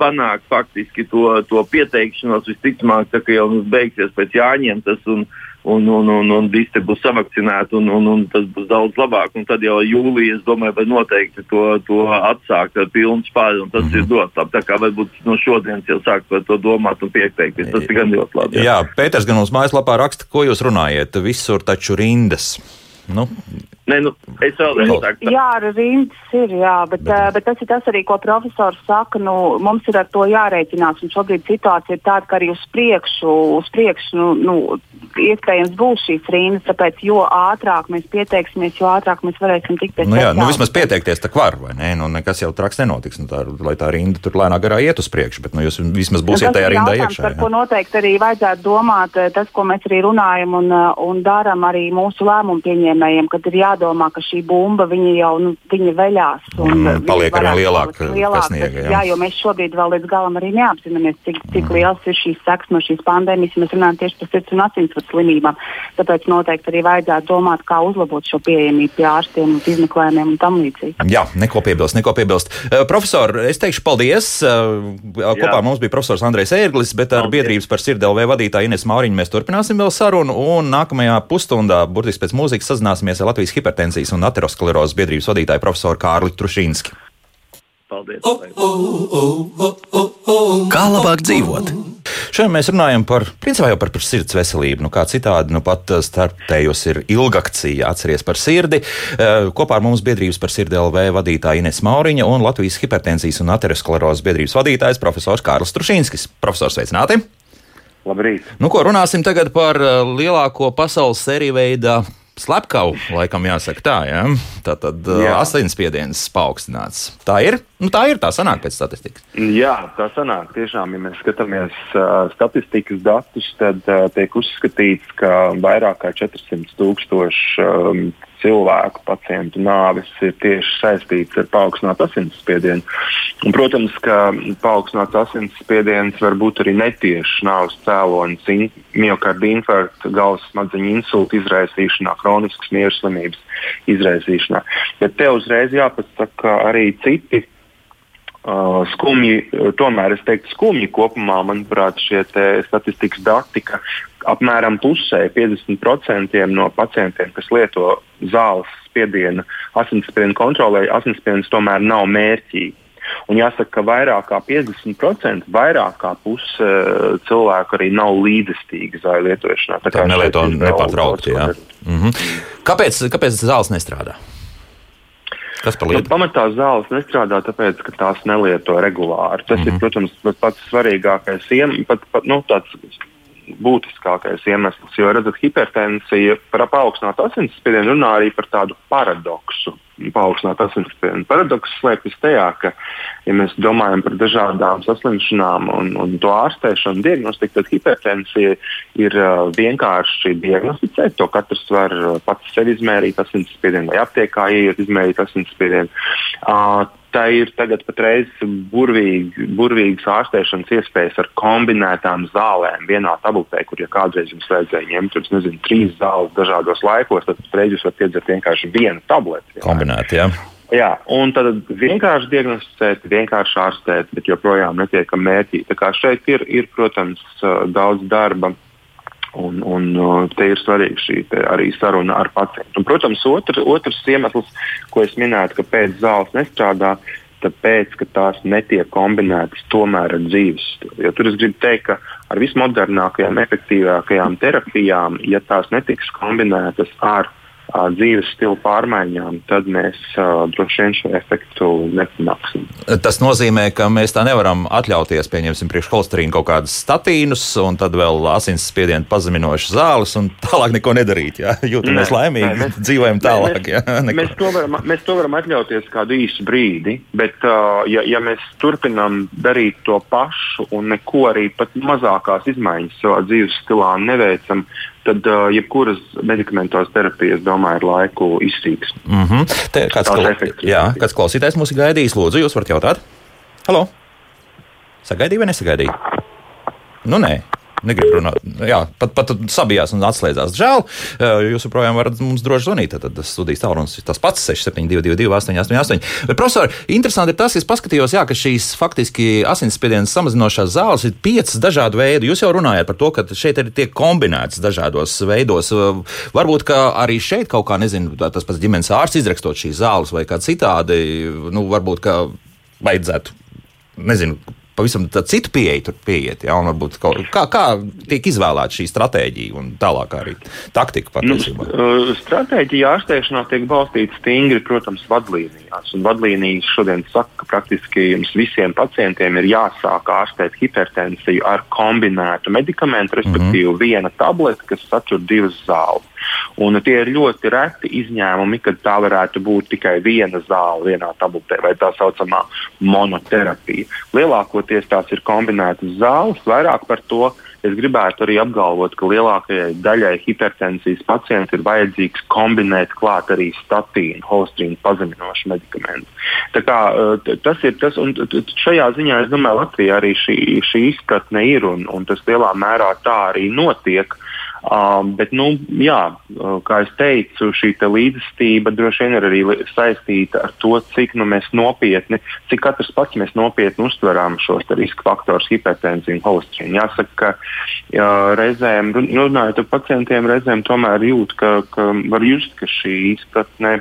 C: panākt faktiski to, to pieteikšanos. Visticamāk, ka jau mums beigsies pēc jāņem tas. Un, un, un, un, un visi būs savakcinēti, un, un, un tas būs daudz labāk. Un tad jau jūlijā, es domāju, vai noteikti to, to atsākt ar pilnu spēju, un tas mm -hmm. ir dots labi. Tā kā varbūt no šodienas jau sāk par to domāt un pieteikties. Tas ir gan ļoti labi.
A: Jā, jā Pēters gan uz mājaslapā raksta, ko jūs runājat. Visur taču rindas. Nu,
C: Nē, nu, es vēlreiz saku.
B: Jā, ar rindas ir, jā, bet, bet, uh, bet tas ir tas arī, ko profesors saka. Nu, mums ir ar to jārēķinās. Un šobrīd situācija ir tāda, ka arī uz priekšu, uz priekšu nu, nu, iespējams būs šīs rindas. Tāpēc, jo ātrāk mēs pieteiksimies, jo ātrāk mēs varēsim tikt pie
A: nu, jā, nu, vismaz pieteikties tā var, vai ne? Nu, nekas jau traks nenotiks. Nu, tā, lai tā rinda tur lēnā garā iet uz priekšu, bet nu, jūs vismaz būsiet tajā rindā iekšā.
B: Par ko noteikti arī vajadzētu domāt, tas, ko mēs arī runājam un, un darām arī mūsu lēmumu pieņēmējiem, kad ir jādara jādomā, ka šī bumba jau nu, veļās. Un,
A: mm, paliek ar vien lielāku sniegu.
B: Jā. jā, jo mēs šobrīd vēl līdz galam arī neapzināmies, cik, cik mm. liels ir šīs sekas no šīs pandēmijas. Mēs runājam tieši par sirds un asinsvadu slimībām. Tāpēc noteikti arī vajadzētu domāt, kā uzlabot šo pieejamību pie ārstiem un izmeklējumiem un tam līdzīgi.
A: Jā, neko piebilst, neko piebilst. Uh, profesor, es teikšu paldies. Uh, kopā ar mums bija profesors Andrejs Ērglis, bet ar paldies. biedrības par sirdelvē vadītāju Ines Mauriņu mēs turpināsim vēl sarunu. Un nākamajā pusstundā, burtiski pēc mūzikas, sazināsimies ar Latvijas hipertensijas un aterosklerozes biedrības vadītāju profesoru Kārli Trušīnski.
C: Paldies!
A: Kā labāk dzīvot? Šodien mēs runājam par, principā jau par, par sirds veselību. Nu, kā citādi, nu pat eh, starptējus ir ilgakcija, atceries par sirdi. Eh, kopā ar mums biedrības par sirdi LV vadītāja Ines Mauriņa un Latvijas hipertensijas un aterosklerozes biedrības vadītājs profesors Kārlis Trušīnskis. Profesors, sveicināti!
D: Labrīt!
A: Nu, ko runāsim tagad par eh, lielāko pasaules sēriju veidu slepkavu, laikam jāsaka tā, ja? tā tad uh, Jā. asinsspiediens paaugstināts. Tā ir, nu, tā ir, tā sanāk pēc statistikas.
D: Jā, tā sanāk. Tiešām, ja mēs skatāmies uh, statistikas datus, tad uh, tiek uzskatīts, ka vairāk kā 400 tūkstoši um, cilvēku pacientu nāves ir tieši saistīts ar paaugstinātu asinsspiedienu. Un, protams, ka paaugstināts asinsspiediens var būt arī netieši nāves cēlonis, in, miocarda infarkta, galvas smadzeņu insulta izraisīšanā, kroniskas mieru slimības izraisīšanā. Bet te uzreiz jāpasaka arī citi Uh, skumji, tomēr es teiktu, skumji kopumā, manuprāt, šie statistikas dati, ka apmēram pusē, 50% no pacientiem, kas lieto zāles spiedienu, asinsspiedienu kontrolē, asinsspiediens tomēr nav mērķīgi. Un jāsaka, ka vairāk kā 50%, vairāk kā puse uh, cilvēku arī nav līdzestīgi zāļu lietošanā.
A: Tā kā nelieto nepārtraukti. Mm -hmm. Kāpēc, kāpēc zāles nestrādā? Kas par lietu?
D: Nu, pamatā zāles nestrādā tāpēc, ka tās nelieto regulāri. Tas mm -hmm. ir, protams, pats svarīgākais, pat, pat, nu, tāds būtiskākais iemesls. Jo, redzat, hipertensija par paaugstinātu asinsspiedienu runā arī par tādu paradoksu paaugstināt asinsspiedienu. Paradoks slēpjas tajā, ka, ja mēs domājam par dažādām saslimšanām un, un to ārstēšanu, diagnostiku, tad hipertensija ir uh, vienkārši diagnosticēt. To katrs var uh, pats sev izmērīt asinsspiedienu vai aptiekā ieiet izmērīt asinsspiedienu. Uh, Tā ir tagad patreiz burvīgi, burvīgas ārstēšanas iespējas ar kombinētām zālēm vienā tabletē, kur ja kādreiz jums vajadzēja ņemt tur, nezinu, trīs zāles dažādos laikos, tad patreiz jūs varat iedzert vienkārši vienu tableti.
A: Kombinēti, jā.
D: Jā, un tad vienkārši diagnosticēt, vienkārši ārstēt, bet joprojām netiekam mērķī. Tā kā šeit ir, ir protams, daudz darba Un, un te ir svarīga šī arī saruna ar pacientu. Un, protams, otr, otrs iemesls, ko es minēju, kāpēc zāles nestrādā, tāpēc, ka tās netiek kombinētas tomēr ar dzīves stilu. Jo tur es gribu teikt, ka ar vismodernākajām, efektīvākajām terapijām, ja tās netiks kombinētas ar dzīves stila pārmaiņām, tad mēs uh, droši vien šo efektu nepanāksim.
A: Tas nozīmē, ka mēs tā nevaram atļauties, pieņemsim, priekšholsterīnu kaut kādus statīnus, un tad vēl asinsspiedienu pazeminošas zāles, un tālāk neko nedarīt. Jā? Jūtamies laimīgi, nē, mēs, dzīvojam tālāk.
D: Mēs, jā, mēs, to varam, mēs to varam atļauties kādu īsu brīdi, bet, uh, ja, ja mēs turpinām darīt to pašu un neko arī pat mazākās izmaiņas savā dzīves stilā neveicam, tad uh, jebkuras medikamentos terapijas, domāju, ir laiku izsīks.
A: Mm -hmm. Te kāds, kla... jā, kāds klausītājs mums ir gaidījis, lūdzu, jūs varat jautāt? Halo! Sagaidīja vai nesagaidīja? Nu, nē. Negribu runāt. Jā, pat, pat sabijās un atslēdzās. Žēl, jūs joprojām varat mums droši zvanīt. Tad tas studijas tālrunis ir tas pats 6722, 888. Bet, profesor, interesanti ir tas, ka es paskatījos, jā, ka šīs faktiski asinsspiediena samazinošās zāles ir piecas dažādu veidu. Jūs jau runājat par to, ka šeit ir tiek kombinētas dažādos veidos. Varbūt, ka arī šeit kaut kā, nezinu, tas pats ģimenes ārsts izrakstot šīs zāles vai kā citādi, nu, varbūt, ka vajadzētu nezinu, pavisam citu pieeju tur pieiet. Ja, varbūt, kā, kā tiek izvēlēta šī stratēģija un tālāk arī taktika patiesībā?
D: Nu, stratēģija ārstēšanā tiek balstīta stingri, protams, vadlīnijās. Un vadlīnijas šodien saka, ka praktiski jums visiem pacientiem ir jāsāk ārstēt hipertensiju ar kombinētu medikamentu, respektīvi mm -hmm. viena tablete, kas satur divas zāles. Un tie ir ļoti reti izņēmumi, kad tā varētu būt tikai viena zāle vienā tabletē vai tā saucamā monoterapija. Lielākoties tās ir kombinētas zāles, vairāk par to. Es gribētu arī apgalvot, ka lielākajai daļai hipertensijas pacientu ir vajadzīgs kombinēt klāt arī statīnu, holstrīnu pazeminošu medikamentu. Tā kā, tas ir tas, un šajā ziņā es domāju, Latvijā arī šī, šī izpratne ir, un, un tas lielā mērā tā arī notiek. Uh, Um, bet, nu, jā, uh, kā jau teicu, šī līdzestība droši vien ir arī saistīta ar to, cik nu, mēs nopietni, cik katrs pats mēs nopietni uztveram šos riska faktorus, hipertenziju holesterīnu. Jāsaka, ka jā, reizēm, runājot ar pacientiem, reizēm tomēr jūt, ka, ka var just, ka šī izpratne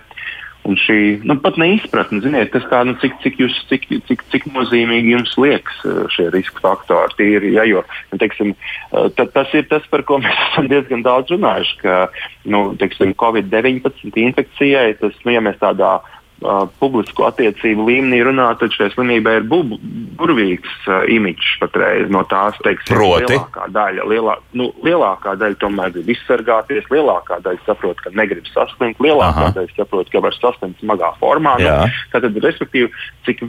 D: Un šī nu, pat neizpratne, ziniet, tas kā, nu, cik, cik, jūs, cik, cik, cik nozīmīgi jums liekas eh, šie riska faktori. Tīri, ja, jo, nu, teiksim, eh, ta, tas ir tas, par ko mēs esam diezgan daudz runājuši, ka nu, teiksim, Covid-19 infekcijai, tas, nu, ja mēs tādā uh, publisko attiecību līmenī runā, tad šai slimībai ir bu burvīgs uh, imidžs patreiz no tās, teiksim,
A: Proti?
D: lielākā daļa. Lielā, nu, lielākā daļa tomēr grib izsargāties, lielākā daļa saprot, ka negrib saslimt, lielākā Aha. daļa saprot, ka var saslimt smagā formā. Nu, tātad, respektīvi, cik,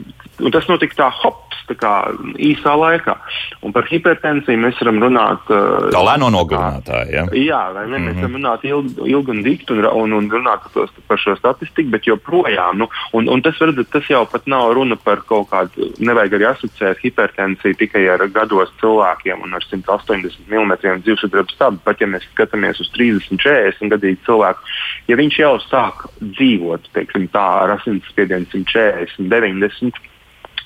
D: tas notika tā hops, tā kā īsā laikā. Un par hipertensiju mēs varam runāt. Uh,
A: tā lēno nogalinātāja. Ja?
D: Jā, vai ne? Mm -hmm. Mēs mhm. varam runāt ilgi, ilgi un dikti un, un, un runāt par šo statistiku, bet joprojām Nu, un, un tas, redzat, tas jau pat nav runa par kaut kādu, nevajag arī asociēt hipertensiju tikai ar gados cilvēkiem un ar 180 mm dzīvesudraba stabu. Pat ja mēs skatāmies uz 30, 40 gadīgu cilvēku, ja viņš jau sāk dzīvot teiksim, tā, ar asinsspiedienu 140, 90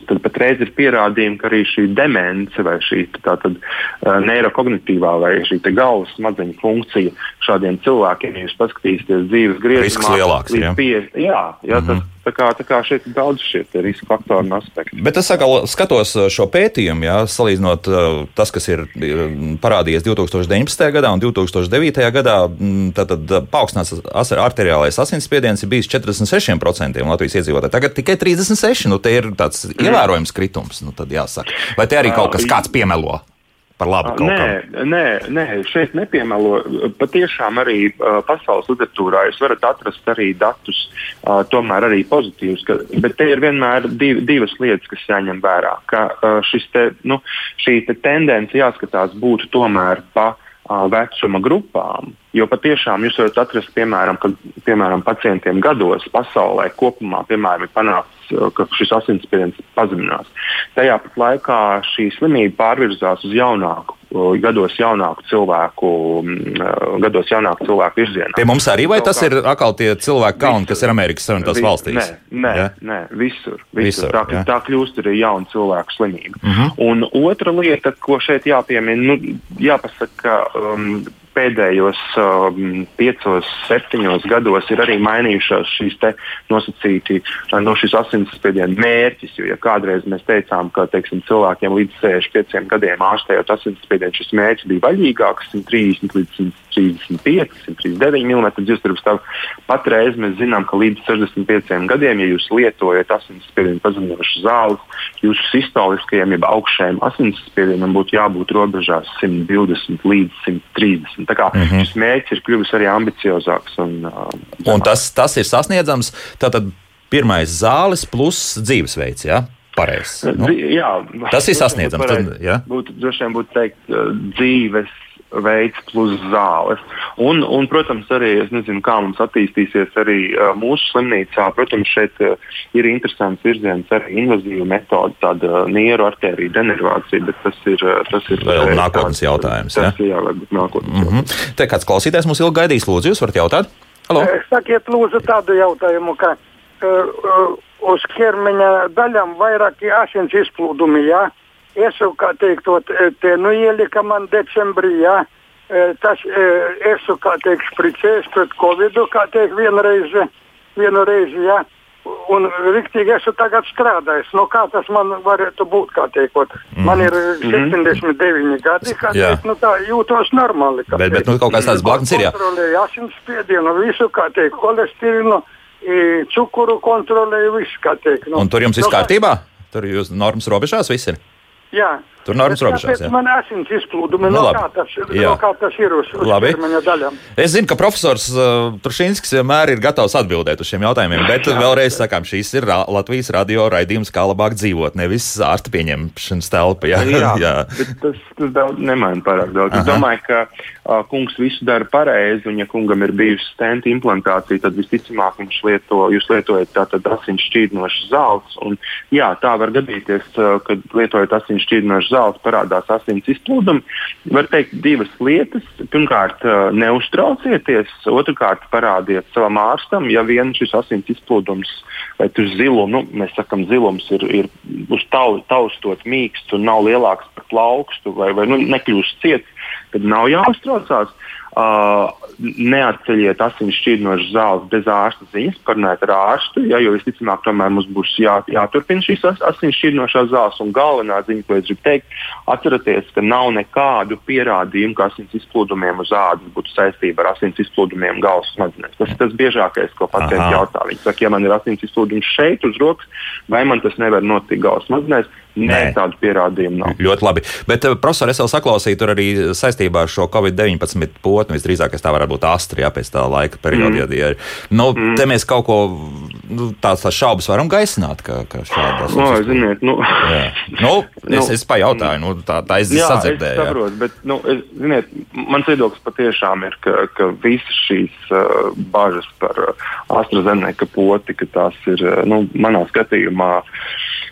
D: tad patreiz ir pierādījumi, ka arī šī demence vai šī tātad, uh, neirokognitīvā vai šī galvas smadzeņu funkcija šādiem cilvēkiem, ja jūs paskatīsieties dzīves griezumā,
A: līdz
D: jā. Pie, jā, jā, mm -hmm. tas, Tā kā, tā kā šeit ir daudz šie riska faktori un aspekti.
A: Bet es atkal skatos šo pētījumu, jā, salīdzinot tas, kas ir parādījies 2019. gadā un 2009. gadā. Tad, tad paaugstināts arteriālais asinsspiediens ir bijis 46% Latvijas iedzīvotāji. Tagad tikai 36%. Nu, tie ir tāds mm. ievērojams kritums. Nu, jāsaka. Vai te arī kaut kas kāds piemelo? Par labu kaut
D: nē, kam? Nē, nē, šeit nepiemelo. Patiešām arī uh, pasaules literatūrā jūs varat atrast arī datus, uh, tomēr arī pozitīvus. Ka, bet te ir vienmēr div, divas lietas, kas jāņem vērā. Ka uh, te, nu, šī te tendence jāskatās būtu tomēr pa uh, vecuma grupām. Jo patiešām jūs varat atrast, piemēram, ka piemēram, pacientiem gados pasaulē kopumā piemēram, ir panākts, ka šis asinsspiediens pazeminās. Tajā pat laikā šī slimība pārvirzās uz jaunāku, gados jaunāku cilvēku, gados jaunāku cilvēku virzienā.
A: Pie mums arī vai tas ir atkal tie cilvēki kauni, kas ir Amerikas Savienotās valstīs?
D: Nē, nē, ja? nē visur. visur. visur tā, ja? tā kļūst arī jauna cilvēku slimība. Uh
A: mhm.
D: -huh. Un otra lieta, ko šeit jāpiemina, nu, jāpasaka, um, pēdējos um, piecos, septiņos gados ir arī mainījušās šīs nosacīti no šīs asinsspiediena mērķis. Jo ja kādreiz mēs teicām, ka teiksim, cilvēkiem līdz 65 gadiem ārstējot asinsspiedienu, šis mērķis bija vaļīgāks, 130 līdz 135, 139 mm dziesturības. Patreiz mēs zinām, ka līdz 65 gadiem, ja jūs lietojat asinsspiedienu pazeminošu zāles, jūsu sistoliskajam, jeb augšējiem asinsspiedienam būtu jābūt robežās 120 līdz 130. Tā kā mm -hmm. šis mērķis ir kļuvis arī ambiciozāks. Un,
A: uh, un tas, tas ir sasniedzams. Tātad pirmais zāles plus dzīvesveids. Ja? Pareizi. Nu,
D: jā,
A: tas ir sasniedzams. Tad, ja?
D: būtu, droši vien būtu teikt dzīves veids plus zāles. Un, un, protams, arī es nezinu, kā mums attīstīsies arī uh, mūsu slimnīcā. Protams, šeit uh, ir interesants virziens arī invazīva metode, tāda nieru arteriju denervācija, bet tas ir, uh, tas ir
A: vēl nākotnes tāds, jautājums.
D: Tas ja? ir jā, varbūt nākotnes.
A: Mm -hmm. Te kāds klausītājs mums ilgi gaidīs, lūdzu, jūs varat jautāt? Halo?
E: Sakiet, lūdzu, tādu jautājumu, ka uh, uh, uz ķermeņa daļām vairāki asins izplūdumi. Ja? Es jau kā teikt, te nu ielika man decembrī. Ja? Tas esmu, kā teikt, spricējis pret covid, kā teikt, vienreiz, vienu reizi. Ja? Un rīktīgi esmu tagad strādājis. Nu, kā tas man varētu būt? Teikot. Mm. Man ir 79 mm. gadi, kā teikt, nu, tā jūtos normāli.
A: Bet, bet nu, kaut kāds tāds blaknes ir.
E: Kontrolēju asinsspiedienu, visu, kā teikt, holesterīnu cukuru kontrolēju, viss kā teikt.
A: Nu, Un tur jums viss no, kārtībā? Tur jūs normas robežās viss ir?
E: Jā.
A: Tur normas robežās.
E: Man asins izplūdumi, nu, no, kā tas, no kā tas ir uz, uz ķermeņa daļām.
A: Es zinu, ka profesors uh, Trušinskis vienmēr ir gatavs atbildēt uz šiem jautājumiem, bet jā. vēlreiz sakām, šīs ir ra Latvijas radio raidījums, kā labāk dzīvot, nevis ārsta pieņemšanas telpa. Jā,
D: jā, jā. bet tas, tas daudz nemaina pārāk daudz. Aha. Es domāju, ka uh, kungs visu dara pareizi, un ja kungam ir bijusi stenta implantācija, tad visticamāk viņš lieto, jūs lietojat tātad asins šķīdinošas zāles. Un, jā, tā var gadīties, uh, kad lietojat asins šķīdinošas zāles parādās asins izplūdumi. Var teikt divas lietas. Pirmkārt, neuztraucieties, otrkārt, parādiet savam ārstam, ja vien šis asins izplūdums vai uz zilumu, nu, mēs sakām, zilums ir, ir uz tau, taustot mīksts un nav lielāks par plaukstu vai, vai nu, nekļūst ciets, tad nav jāuztraucās. Uh, neatceļiet asins šķīdinošas zāles bez ārsta ziņas, parunājiet ar ārstu, ja, jo visticamāk tomēr mums būs jā, jāturpina šīs asins šķīdinošās zāles. Un galvenā ziņa, ko es gribu teikt, atcerieties, ka nav nekādu pierādījumu, ka asins izplūdumiem uz ādas būtu saistība ar asins izplūdumiem galvas smadzenēs. Tas ir tas biežākais, ko pacienti jautā. Viņi saka, ja man ir asins izplūdums šeit uz rokas, vai man tas nevar notikt galvas smadzenēs? Nē, Nē, tādu pierādījumu nav.
A: Ļoti labi. Bet, uh, profesor, es vēl saklausīju, tur arī saistībā ar šo Covid-19 potni visdrīzāk tā varētu būt Astrija pēc tā laika perioda. Mm. Ja, nu, mm. Te mēs kaut ko nu, tādas tā šaubas varam gaisināt, ka, ka šādas
D: no, ziniet, nu,
A: nu, es, nu, es pajautāju, nu, tā, tā es jā, sadzirdēju.
D: Es saprotu, bet, nu, es, ziniet, mans viedoklis patiešām ir, ka, ka visas šīs uh, bažas par uh, AstraZeneca poti, ka tās ir, uh, nu, manā skatījumā,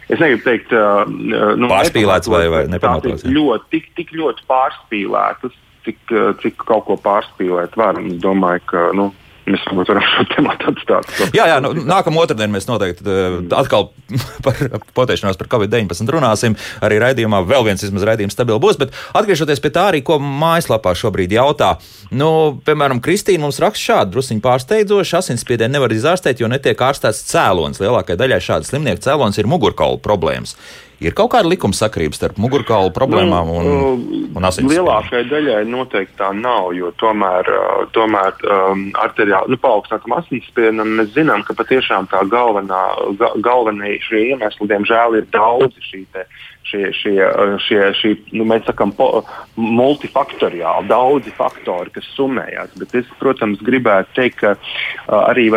D: es negribu teikt, uh,
A: nu, pārspīlēts vai, vai nepamatots.
D: Ļoti, tik, tik ļoti pārspīlētas, cik, cik kaut ko pārspīlēt var. Es domāju, ka nu, mēs varam šo tematu atstāt.
A: Jā, jā, nu, nākamā otrdiena mēs noteikti uh, atkal par potēšanos par Covid-19 runāsim. Arī raidījumā vēl viens izmaz raidījums stabili būs, bet atgriežoties pie tā arī, ko mājaslapā šobrīd jautā. Nu, piemēram, Kristīna mums raksta šādu drusciņu pārsteidzošu. Asinsspiedienu nevar izārstēt, jo netiek ārstēts cēlonis. Lielākajai daļai šādu slimnieku cēlonis ir mugurkaula problēmas. Ir kaut kāda likuma sakrība starp mugurkaula problēmām un, nu, un asinsspiedienu?
D: Lielākajai daļai noteikti tā nav, jo tomēr, tomēr um, arteriāli nu, paaugstinātam asinsspiedienam mēs zinām, ka patiešām tā galvenā, ga, galvenie šie iemesli, diemžēl, ir daudzi šī šie, šie, šie, šie nu, mēs sakām, multifaktoriāli, daudzi faktori, kas summējās. Bet es, protams, gribētu teikt, ka uh, arī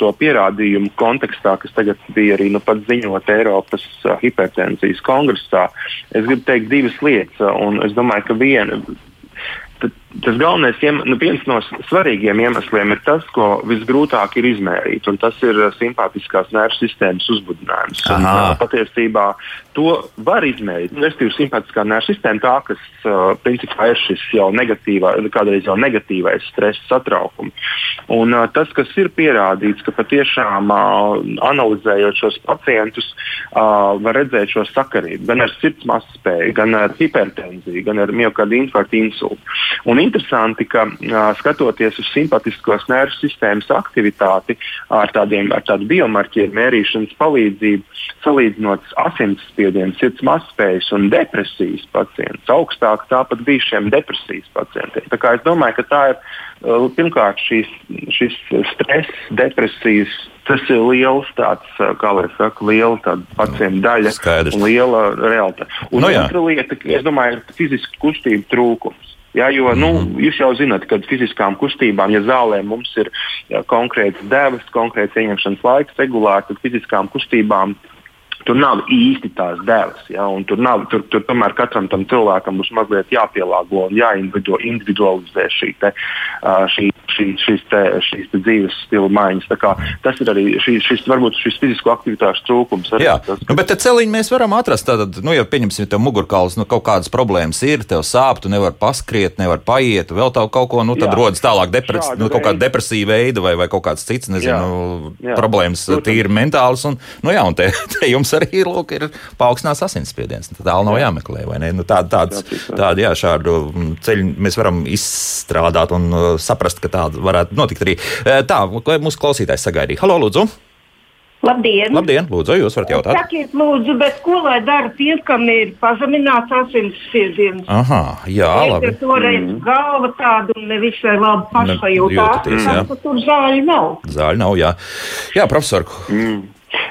D: to pierādījumu kontekstā, kas tagad bija arī nu, ziņot Eiropas uh, hipertensijas kongresā, es gribu teikt divas lietas. Un es domāju, ka viena tas galvenais, nu, viens no svarīgiem iemesliem ir tas, ko visgrūtāk ir izmērīt, un tas ir uh, simpātiskās nervu sistēmas uzbudinājums. Un, uh, patiesībā to var izmērīt. Nu, Respektīvi, simpātiskā nervu sistēma tā, kas uh, principā ir šis jau negatīvā, kādreiz jau negatīvais stress satraukums. Un uh, tas, kas ir pierādīts, ka patiešām uh, analizējot šos pacientus, uh, var redzēt šo sakarību gan ar sirds masu spēju, gan ar hipertenziju, gan ar miocardu infarktu insultu. Un interesanti, ka skatoties uz simpātiskos nervu sistēmas aktivitāti ar, tādiem, ar tādu biomarķieru mērīšanas palīdzību, salīdzinot asinsspiedienu, sirds mazspējas un depresijas pacientus, augstāk tāpat bija šiem depresijas pacientiem. Tā kā es domāju, ka tā ir pirmkārt šīs, šis stress, depresijas tas ir liels tāds, kā lai saka, liela pacienta daļa
A: Skaidrs.
D: liela realitāte. Un
A: Nu jā.
D: otra lieta, es domāju, ir fiziska kustība trūkums. Ja, jo, nu,
A: Mhm.
D: jūs jau zināt, ka fiziskām kustībām, ja zālē mums ir ja, konkrēts devas, konkrēts ieņemšanas laiks, regulāri, tad fiziskām kustībām tur nav īsti tās devas. Ja, un tur, nav, tur, tur tomēr katram tam cilvēkam būs mazliet jāpielāgo un jāindividualizē šī, te, šī, šī, šīs, te, šīs te dzīves stila maiņas. Tas ir arī šī, šis, varbūt šis fizisko aktivitāšu trūkums.
A: Jā,
D: tas,
A: nu, bet celiņu mēs varam atrast. Tātad, nu, ja pieņemsim, tev mugurkauls, nu, kaut kādas problēmas ir, tev sāp, tu nevari paskriet, nevar paiet, vēl tā kaut ko, nu, tad
D: Jā.
A: rodas tālāk depres, nu, kaut kāda
D: veida.
A: depresija veida vai, vai kaut kāds cits, nezinu,
D: Jā. Jā.
A: problēmas tīri mentāls. Un, nu, jā, un te, te jums arī ir, lūk, ir paaugstināts asinsspiediens. Nu, Tālu nav jāmeklē, vai ne? Nu, tāda, tāds, tāda, jā, šādu mm, ceļu mēs varam izstrādāt un uh, saprast, ka tāda varētu notikt arī. Eh, Tā, ko mūsu klausītājs sagaidīja. Halo, lūdzu!
F: Labdien!
A: Labdien, lūdzu, jūs varat jautāt.
F: Sakiet, lūdzu, bet ko lai dara tie, kam ir pazemināts asinsspiediens?
A: Aha, jā, labi.
F: Ir toreiz mm. galva tāda un nevisai labi pašsajūtā.
A: jūtaties, jā.
F: Tā, tur zāļu nav.
A: Zāļu nav, jā. Jā, profesor.
D: Mm.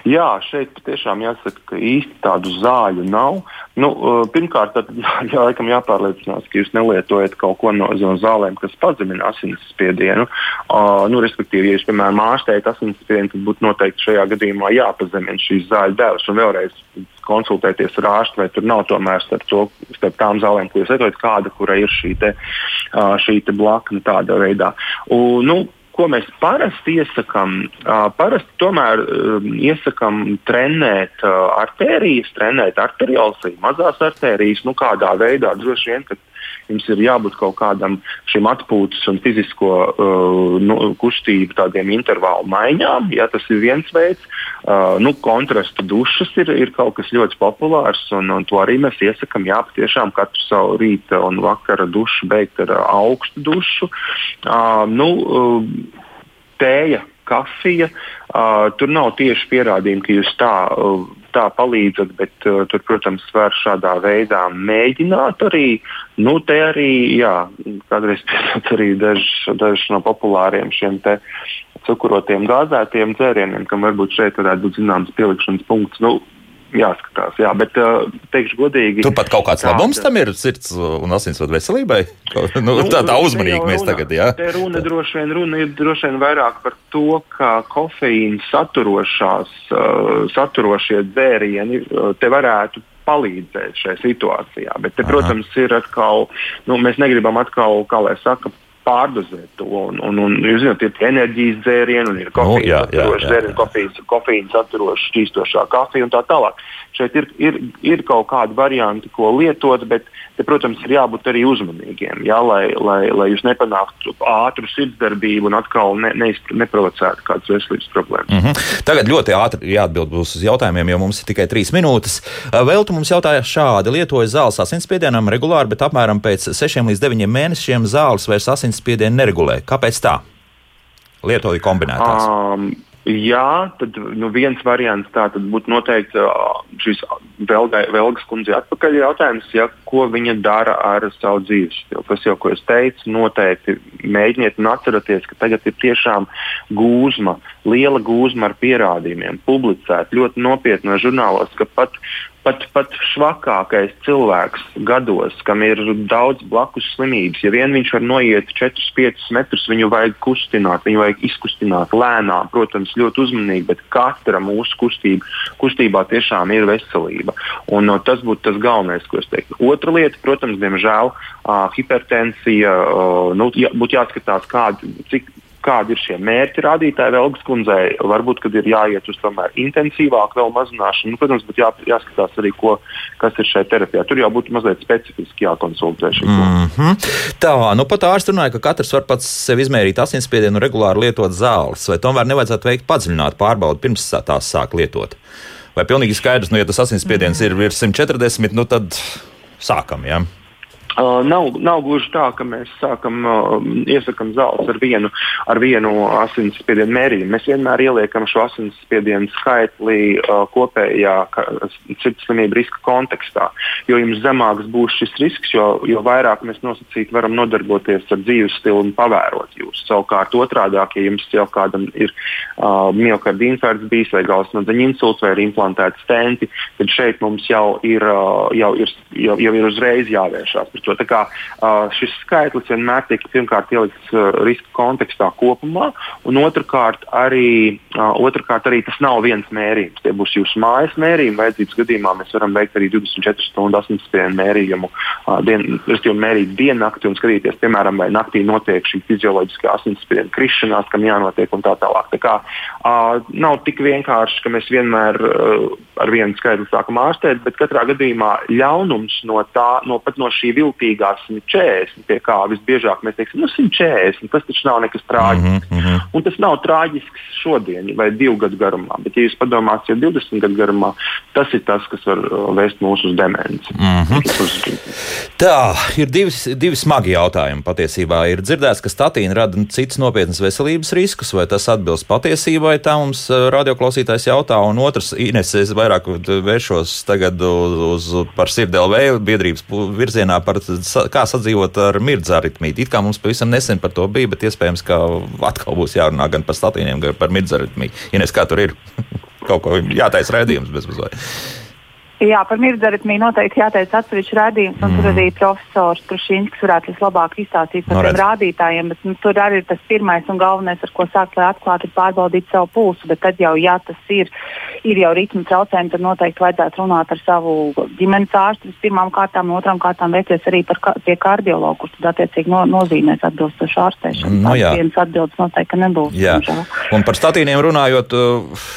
D: Jā, šeit patiešām jāsaka, ka īsti tādu zāļu nav. Nu, pirmkārt, tad, jā, jā, laikam jāpārliecinās, ka jūs nelietojat kaut ko no, no zālēm, kas pazemina asinsspiedienu. Uh, nu, respektīvi, ja jūs, piemēram, ārstējat asinsspiedienu, tad būtu noteikti šajā gadījumā jāpazemina šīs zāļu devas un vēlreiz konsultēties ar ārstu, vai tur nav tomēr starp, to, starp tām zālēm, ko jūs lietojat, kāda, kurai ir šī, te, uh, šī te blakne tādā veidā. Un, nu, ko mēs parasti iesakām, parasti tomēr iesakām trenēt artērijas, trenēt arteriālsiju, mazās artērijas, nu kādā veidā droši vien, ka jums ir jābūt kaut kādam šim atpūtas un fizisko uh, nu, kustību tādiem intervālu maiņām. Ja, tas ir viens veids. Uh, nu, kontrastu dušas ir, ir kaut kas ļoti populārs, un, un to arī mēs iesakām. Jā, patiešām katru savu rīta un vakara dušu beigt ar augstu dušu. Uh, nu, uh, tēja, kafija. Uh, tur nav tieši pierādījumi, ka jūs tā, uh, tā palīdzat, bet uh, tur, protams, var šādā veidā mēģināt arī. Nu, te arī, jā, kādreiz piesaistīt arī dažs daž no populāriem šiem te cukurotiem gāzētiem dzērieniem, kam varbūt šeit varētu būt zināms pielikšanas punkts. Nu, jāskatās, jā, bet uh, teikšu godīgi.
A: Turpat kaut kāds
D: tā-
A: labums tam ir sirds un asinsvadu veselībai. Nu, tā tā uzmanīgi mēs
D: runa,
A: tagad, jā.
D: Te runa droši vien runa ir droši vien vairāk par to, ka kofeīna saturošās, uh, saturošie dzērieni uh, te varētu palīdzēt šajā situācijā. Bet, te, protams, ir atkal, nu, mēs negribam atkal, kā lai saka, pārdozēt to. Un, un, un jūs zināt, ir enerģijas dzērieni, un ir
A: Nu,
D: kofīna
A: jā,
D: saturošs
A: jā,
D: dzērieni,
A: jā.
D: kofīns, kofīna saturoša šķīstošā kafija un tā tālāk. Šeit ir, ir, ir kaut kādi varianti, ko lietot, bet, te, protams, ir jābūt arī uzmanīgiem, jā, lai, lai, lai jūs nepanāktu ātru sirdsdarbību un atkal ne, ne, neprovocētu kādas veselības problēmas.
A: Mm -hmm. Tagad ļoti ātri jāatbild uz jautājumiem, jo mums ir tikai trīs minūtes. Vēl tu mums jautāja šādi: lietoja zāles asinsspiedienam regulāri, bet apmēram pēc sešiem līdz deviņiem mēnešiem zāles vairs asinsspiedienu neregulē. Kāpēc tā? Lietoja kombinētās.
D: Um, jā, tad nu, viens variants tā būtu noteikti šis Velgai, Velgas kundzei atpakaļ jautājums, ja, ko viņa dara ar savu dzīves stilu. Tas jau, ko es teicu, noteikti mēģiniet un atcerieties, ka tagad ir tiešām gūzma, liela gūzma ar pierādījumiem, publicēta ļoti nopietnos žurnālos, ka pat pat, pat švakākais cilvēks gados, kam ir daudz blakus slimības, ja vien viņš var noiet 4-5 metrus, viņu vajag kustināt, viņu vajag izkustināt lēnām, protams, ļoti uzmanīgi, bet katra mūsu kustība, kustībā tiešām ir veselība. Un, no, tas būtu tas galvenais, ko es teiktu. Otra lieta, protams, diemžēl, uh, hipertensija, uh, nu, jā, būtu jāskatās, kāda, cik kādi ir šie mērķi rādītāji Velgas kundzei. Varbūt, kad ir jāiet uz tomēr intensīvāku vēl mazināšanu. Nu, protams, bet jā, jāskatās arī, ko, kas ir šajā terapijā. Tur jau būtu mazliet specifiski jākonsultē šī mm.
A: Mm -hmm. Tā, nu pat ārsts runāja, ka katrs var pats sev izmērīt asinsspiedienu un regulāri lietot zāles. Vai tomēr nevajadzētu veikt padziļinātu pārbaudi pirms tās sāk lietot? Vai pilnīgi skaidrs, nu, ja tas asinsspiediens ir virs 140, nu tad sākam, jā. Ja?
D: Uh, nav, nav gluži tā, ka mēs sākam uh, iesakām zāles ar vienu, ar vienu asinsspiedienu mērījumu. Mēs vienmēr ieliekam šo asinsspiedienu skaitli uh, kopējā sirdslimību riska kontekstā. Jo zemāks būs šis risks, jo, jo vairāk mēs nosacīt varam nodarboties ar dzīves stilu un pavērot jūs. Savukārt otrādi, ja jums jau kādam ir uh, miocarda infarkts bijis vai galvasmadzeņu insults vai ir implantēti stenti, tad šeit mums jau ir, uh, jau ir, jau, jau ir uzreiz jāvēršās par to. Tā kā uh, šis skaitlis vienmēr tiek pirmkārt ielikts uh, riska kontekstā kopumā, un otrkārt arī, uh, otrkārt arī tas nav viens mērījums. Tie būs jūsu mājas mērījumi. Vajadzības gadījumā mēs varam veikt arī 24 stundu asinsspiedienu mērījumu, uh, dien, mērīt diennakti un skatīties, piemēram, vai naktī notiek šī fizioloģiskā asinsspiediena krišanās, kam jānotiek un tā tālāk. Tā kā, uh, nav tik vienkārši, ka mēs vienmēr uh, ar vienu skaitli sākam ārstēt, bet katrā gadījumā ļaunums no tā, no no šī viltīgā 140, pie kā visbiežāk mēs teiksim, nu 140, tas taču nav nekas trāģisks. Mm -hmm. Un tas nav trāģisks šodien vai divu gadu garumā, bet ja jūs padomāsiet, jau 20 gadu garumā, tas ir tas, kas var uh, vēst mūs uz demenci. Mm -hmm. uz...
A: Tā ir divi, divi smagi jautājumi patiesībā. Ir dzirdēts, ka statīna rada citas nopietnas veselības riskus, vai tas atbilst patiesībai, tā mums uh, radioklausītājs jautā. Un otrs, Ines, es vairāk vēršos tagad uz, uz par sirdelvēju biedrības virzienā par kā sadzīvot ar mirdza aritmītu. It kā mums pavisam nesen par to bija, bet iespējams, ka atkal būs jārunā gan par statīniem, gan par mirdza aritmītu. Ines, kā tur ir? Kaut ko jātaisa redzējums bez mazliet.
B: Jā, par mirdzaritmiju noteikti jāteic atsevišķi rādījums, un mm. tur arī profesors Krušīnskis varētu vislabāk izstāstīt par no, tiem rādītājiem, bet nu, tur arī ir tas pirmais un galvenais, ar ko sākt, lai atklāti ir pārbaudīt savu pulsu, bet tad jau, ja tas ir, ir jau ritmu traucējumi, tad noteikti vajadzētu runāt ar savu ģimenes ārstu pirmām kārtām, otrām kārtām vērsties arī par, pie kardiologu, kurš tad attiecīgi no, nozīmēs atbilstošu ārstēšanu.
A: No, jā.
B: Viens atbildes noteikti nebūs.
A: Jā. Un par statīniem runājot,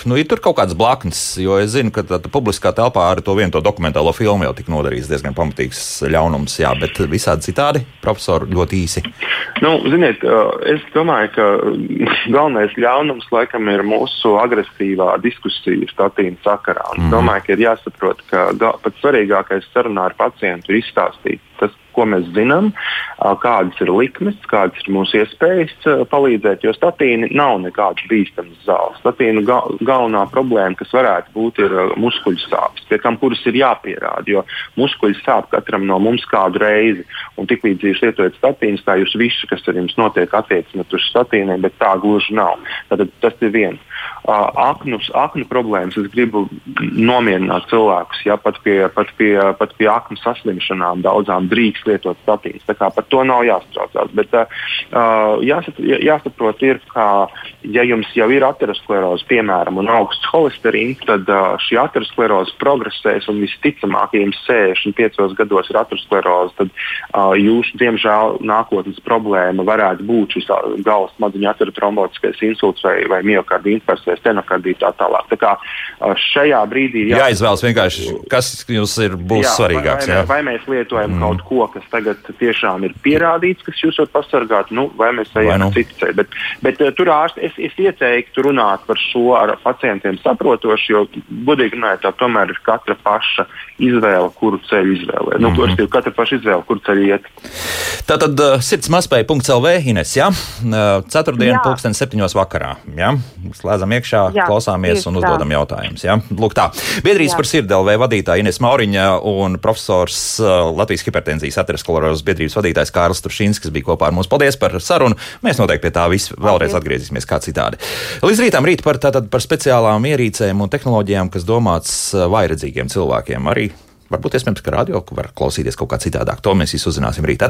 A: nu, ir tur kaut kāds blaknes, jo es zinu, ka tā, tā publiskā telpā ar to to vienu to dokumentālo filmu jau tika nodarīts diezgan pamatīgs ļaunums, jā, bet visādi citādi, profesori, ļoti īsi.
D: Nu, ziniet, es domāju, ka galvenais ļaunums laikam ir mūsu agresīvā diskusija statīna sakarā. Mm. Mhm. domāju, ka ir jāsaprot, ka pats svarīgākais sarunā ar pacientu ir izstāstīt tas, ko mēs zinām, kādas ir likmes, kādas ir mūsu iespējas palīdzēt. Jo statīna nav nekāds bīstams zāles. Statīna ga galvenā problēma, kas varētu būt, ir muskuļu sāpes, pie kam kuras ir jāpierāda. Jo muskuļu sāp katram no mums kādu reizi. Un tiklīdz jūs lietojat statīnas, tā jūs visu, kas ar jums notiek, attiecināt uz statīniem, bet tā gluži nav. Tad tas ir viens. Aknus, aknu problēmas es gribu nomierināt cilvēkus. Ja, pat, pie, pat, pie, pat pie aknu saslimšanām daudzām drīkst lietot statīnas. Par to nav jāsatraucās. Bet uh, jāsap, jāsaprot, ir, ka, ja jums jau ir ateroskleroze, piemēram, un augsts holesterīns, tad uh, šī ateroskleroze progresēs un visticamāk, ja jums 65 gados ir ateroskleroze, tad uh, jūs, diemžēl, nākotnes problēma varētu būt šis galvas smadzeņu aterotrombotiskais insults vai, vai miocarda infarkts vai stenokardīta tā tālāk. Tā kā šajā brīdī
A: jā, jāizvēlas vienkārši, kas jums ir būs jā, svarīgāks.
D: Vai, vai, vai mēs lietojam mm. kaut ko, kas tagad tiešām ir pierādīts, kas jūs var pasargāt, nu, vai mēs ejam nu. citu ceļu. Bet, bet tur ārsti es, es ieteiktu runāt par šo ar pacientiem saprotoši, jo, godīgi runājot, tā tomēr ir katra paša izvēle, kuru ceļu izvēlēt. Nu, mm -hmm. Ir katra paša izvēle, kuru ceļu iet.
A: Tātad uh, sirdsmaspēja.lv Ines, jā? Uh, ceturtdien, pulksten septiņos vakarā, jā? Slēdzam iekšā, jā, klausāmies un uzdodam tā. jautājumus, jā? Lūk tā. Biedrības jā. par sirdelvē vadītāja Ines Mauriņa un profesors uh, Latvijas hipertenzijas aterosklerozes biedrības vadītājs Kārls Turšīnskis bija kopā ar mums. Paldies par sarunu. Mēs noteikti pie tā viss vēlreiz atgriezīsimies kā citādi. Līdz rītam rīt par, tātad, par speciālām ierīcēm un tehnoloģijām, kas domāts vairedzīgiem cilvēkiem. Arī Varbūt iespējams, ka radio var klausīties kaut kā citādāk. To mēs visi uzzināsim rītā.